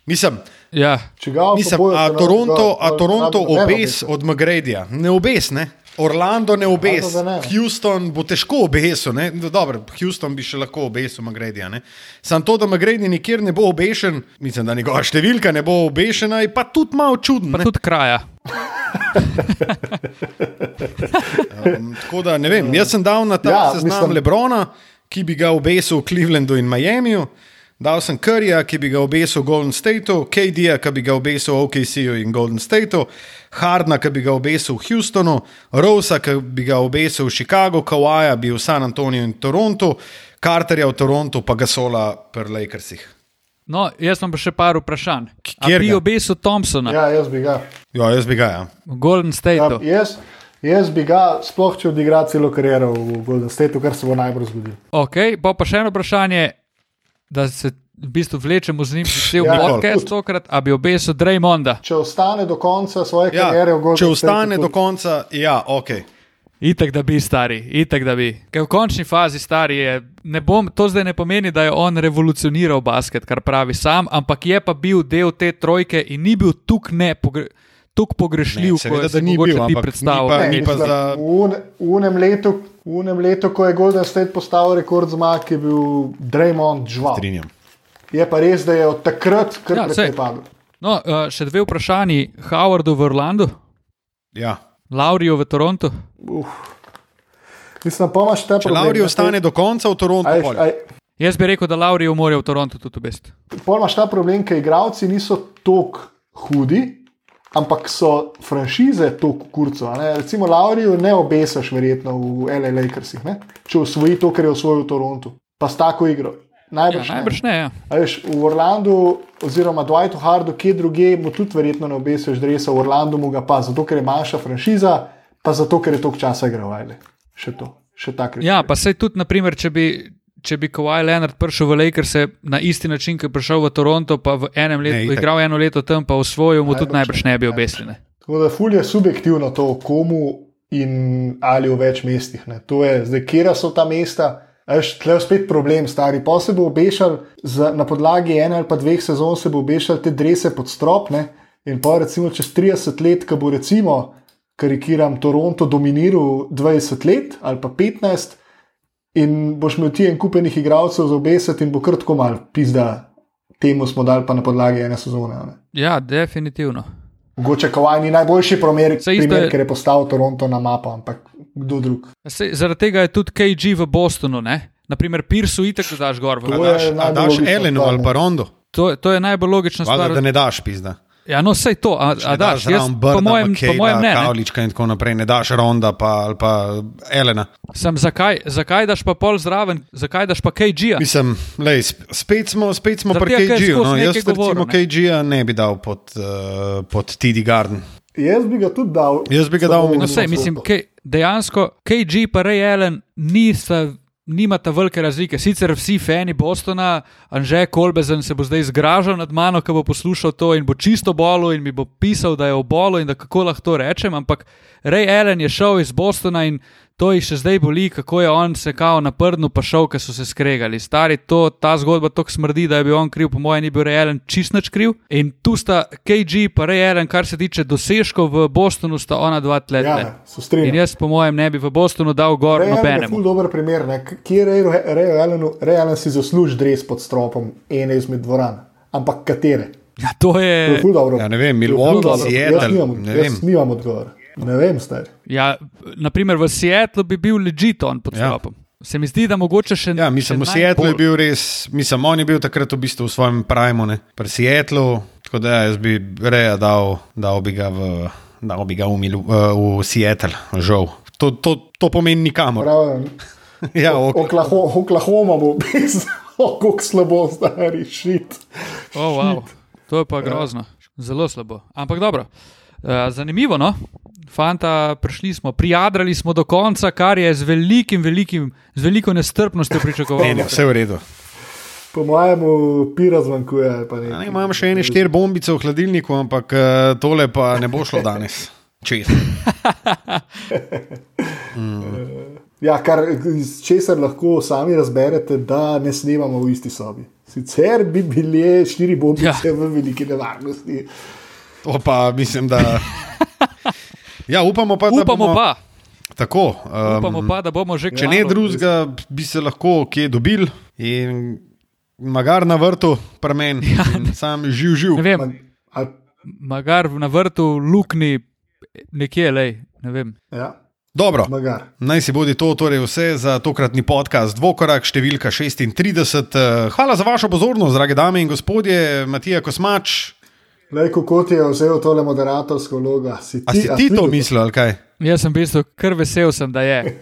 Mislim, Ja, Čigav Mislim, a Toronto, a Toronto obes od McGradyja, ne obes, ne? Orlando ne obes, ne. Houston bo težko obesil, ne? No, Dobro, Houston bi še lahko obesil McGradyja, ne? Sam to, da McGrady nikjer ne bo obešen, mislim, da njegova številka ne bo obešena, je pa tudi malo čudno. pa tudi kraja. Um, tako da ne vem, jaz sem dal na ta Ja, seznam mislim... Lebrona ki bi ga obesil v Clevelandu in Miamiju. Dal sem Curryja, ki bi ga obesil v Golden Stateu, KD-ja, ki bi ga obesil v OKC-ju in Golden Stateu, Hardna, ki bi ga obesil v Houstonu, Rosa, ki bi ga obesil v Chicagu, Kawaja bi v San Antoniju in Torontu, Carterja v Torontu, pa Gasola pri Lakersih. No, jaz imam pa še par vprašanj. A kjer bi obesil Thompsona Ja, jaz bi ga. Ja, jaz bi ga. Ja. v Golden Ja, Stateu? jaz, jaz bi ga, sploh če odigra celo kariero v Golden Stateu, kar se bo najbolj zgodilo. Ok, pa pa še eno vprašanje, da se v bistvu vlečemo z njim cel Ja, podcast tokrat, a bi obesil Draymonda. Če ostane do konca svoje Ja, kariere Golden če ostane do konca, ja, ok. Itek da bi, stari, itek da bi. Ker v končni fazi, stari je, ne bom, to zdaj ne pomeni, da je on revolucioniral basket, kar pravi sam, ampak je pa bil del te trojke in ni bil tukaj ne pogre, tuk pogrešljiv, Ne, seveda, kot da si ni bil, ti ampak predstavljal. v unem letu, v unem letu, ko je Golden State postavil rekord zmag, je bil Draymond žval. Strinjam. Je pa res, da je od takrat kar Ja, ja, precej padel. No, uh, še dve vprašanji. Howardu v Orlandu, Ja. Lauriju v Torontu. Mislim, pa imaš ta problem. Lauri ne, ostane do konca v Torontu, Aj, aj, Jaz bi rekel, da Lauriju morajo v Torontu tudi obesti. pol imaš ta problem, ker igravci niso tako hudi, ampak so franšize tako kurco. ne. Recimo Lauriju ne obesaš verjetno v LA Lakersih, ne? če osvoji to, kar je osvojil v Torontu. Pa s tako igro. Ja, Najbrž, najbrž ne. Ja. A Veš, v Orlandu, oziroma Dwightu Hardu, kje druge, mu tudi verjetno ne obesiš drevesa, v Orlandu mu ga pa, zato ker je manjša franšiza, pa zato ker je toliko časa igral. Še to, še tak Ja, pa sej tudi, naprimer, če bi, če bi Kawhi Leonard prišel v Lakers na isti način, kot je prišel v Toronto, pa v enem letu, itak. igral eno leto tam, pa osvojil, mu tudi Najbrž najbrž ne bi obesili. ne. Tako da ful je subjektivno to, komu in ali v več mestih. Ne. To je zdaj, kje so ta mesta. Až tle je spet problem, stari. Pa se bo obešal za, na podlagi ene ali pa dveh sezon, se bo obešal te drese pod strop. Ne. In pa recimo čez 30 let, ko bo recimo, karikiram, Toronto dominiral 20 let ali pa 15, in boš imel ti en kupenih igralcev za obesati in bo kar tako mal pizda. Temu smo dali pa na podlagi ene sezone. a Ne. Ja, definitivno. Mogoče Kawhi ni najboljši primer, primer je- ker je postavil Toronto na mapo, ampak kdo drug. Sej, zaradi tega je tudi KG v Bostonu. Ne? Naprimer, Pirsu itek da daš gor. v- je daš, Elenu ali pa Rondo? To, to je najbolj logična Valjda, stvar. da ne daš pizda. Ja, no, sej to, a, a ne daš, jaz, zraven po Brda, mojem, po McCabe'a, mojem ne. Kavlička in tako naprej, ne daš Ronda pa, ali pa Elena. Sem, zakaj, zakaj daš pa pol zraven, zakaj daš pa KG-ja? Mislim, lej, sp- spet smo, spet smo Zaradi pri KG-ju. No, jaz ne. KG-ja ne bi dal pod, uh, pod TD Garden. Jaz bi ga tudi dal. Jaz bi ga dal v No, v sej, mislim, K, dejansko KG pa Ray Allen nista. Nimata velike razlike. Sicer vsi fani Bostona, Anže Kolbezen se bo zdaj zgražal nad mano, ko bo poslušal to in bo čisto bolo in mi bo pisal, da je v bolu in da kako lahko to rečem. Ampak Ray Allen je šel iz Bostona in to jih še zdaj boli, kako je on se kao na prdnu pa šel, ker so se skregali. Stari, to, ta zgodba tako smrdi, da je bil on kriv, po mojem, ni bil Ray Allen čist nič kriv. In tu sta KG pa Ray Allen, kar se tiče dosežkov v Bostonu, sta ona dva tleta. Ja, se strinjam. In jaz, po mojem, ne bi v Bostonu dal gor Ray Allen je ful nobenemu. dober primer, ne. Kje je Ray Allen si zasluži dres pod stropom ene izmed dvoran. Ampak katere? Ja, to To je je. ful dobro. Ja, ne vem, To je ful Milwaukee, dobro. Seattle, Jaz nimam, ne jaz vem. nimam odgovora. Ne vem, stari. Ja, naprimer v Seattlu bi bil legit on pod Ja. stropom. Se mi zdi, da mogoče še Ja, mislim, v Seattlu je bil res, mislim, on je bil takrat v bistvu v svojem primu, ne. pri Seattlu, tako da ja, jaz bi reja dal, dal bi ga v, dal bi ga v, Milu, v Seattle, žal. To, to, to pomeni nikamor. Prav, Ja, ok. Oklaho- Oklahoma bo bez, kako slabo, stari šit. Oh, wow. To je pa grozno, zelo slabo. Ampak dobro, uh, zanimivo. No? Fanta, prišli smo, prijadrali smo do konca, kar je z velikim, velikim, z veliko nestrpnostjo Ne, pričakovali. ne, vse v redu. Po mojem, pira zmanjkuje. Ne, imam še ene štiri bombice v hladilniku, ampak uh, tole pa ne bo šlo danes. Čez. Ja, kar iz česar lahko sami razberete, da ne snemamo v isti sobi. Sicer bi bile štiri bombice Ja. ja. v veliki nevarnosti. To pa mislim, da. Ja, upamo pa, da Upamo bomo pa, tako. Um, upamo pa, da bomo že Če ne drugega, bi se lahko kje dobil in magar na vrtu, premen, ja, sam živ, živ. Ne vem, ali- magar na vrtu, lukni, nekje, lej, ne vem. Ja. Dobro. Magar. Naj si bodi to torej vse za tokratni podcast Dvokorak, številka 36. Eh, Hvala za vašo pozornost, drage dame in gospodje, Matija Kosmač. Lej, kot je vzel tole moderatorsko vlogo. Si A si ti to mislil, ali kaj? Jaz sem v bistvu kar vesel, sem, da je.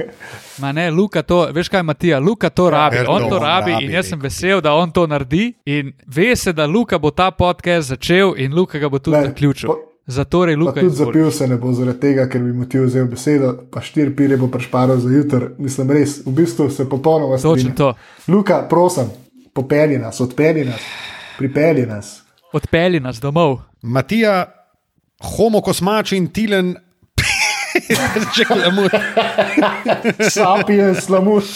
Ma ne, Luka to, veš kaj, Matija, Luka to rabi. ker On to rabi rabi, in jaz sem vesel, da on to naredi. In ve se, da Luka bo ta podcast začel in Luka ga bo tudi Glej, zaključil. pa- Zatorej, Luka tudi zapil se ne bo zaradi tega, ker bi mu ti vzel besedo, pa štiri pire bo prešparal za jutr. Mislim, res, v bistvu se popolnoma Točno strinjam. to. Luka, prosim, popelji nas, odpelji nas, pripelji nas. Odpelji nas domov. Matija, homo kosmač in tilen. Že klamut. Sapiens, slamus.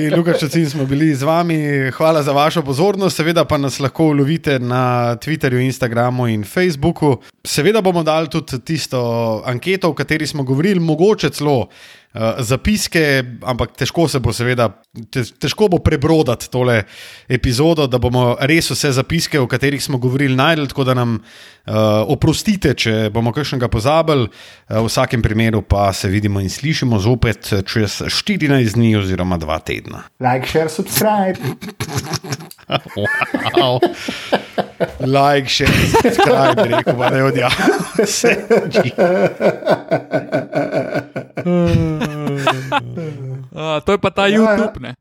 In Lukaš Čacin smo bili z vami. Hvala za vašo pozornost. Seveda pa nas lahko ulovite na Twitterju, Instagramu in Facebooku. Seveda bomo dali tudi tisto anketo, o kateri smo govorili, mogoče celo zapiske, ampak težko se bo, seveda, te, težko bo prebrodati tole epizodo, da bomo res vse zapiske, o katerih smo govorili, najdel. Tako da nam uh, oprostite, če bomo kakšnega pozabili. Uh, v vsakem primeru pa se vidimo in slišimo zopet čez 14 dni oziroma 2 tedna. Like, share, subscribe. Wow. Like, še subscribe, rekel pa da je odjavil. Uh, to je pa ta Ja, ja. YouTube. Ne?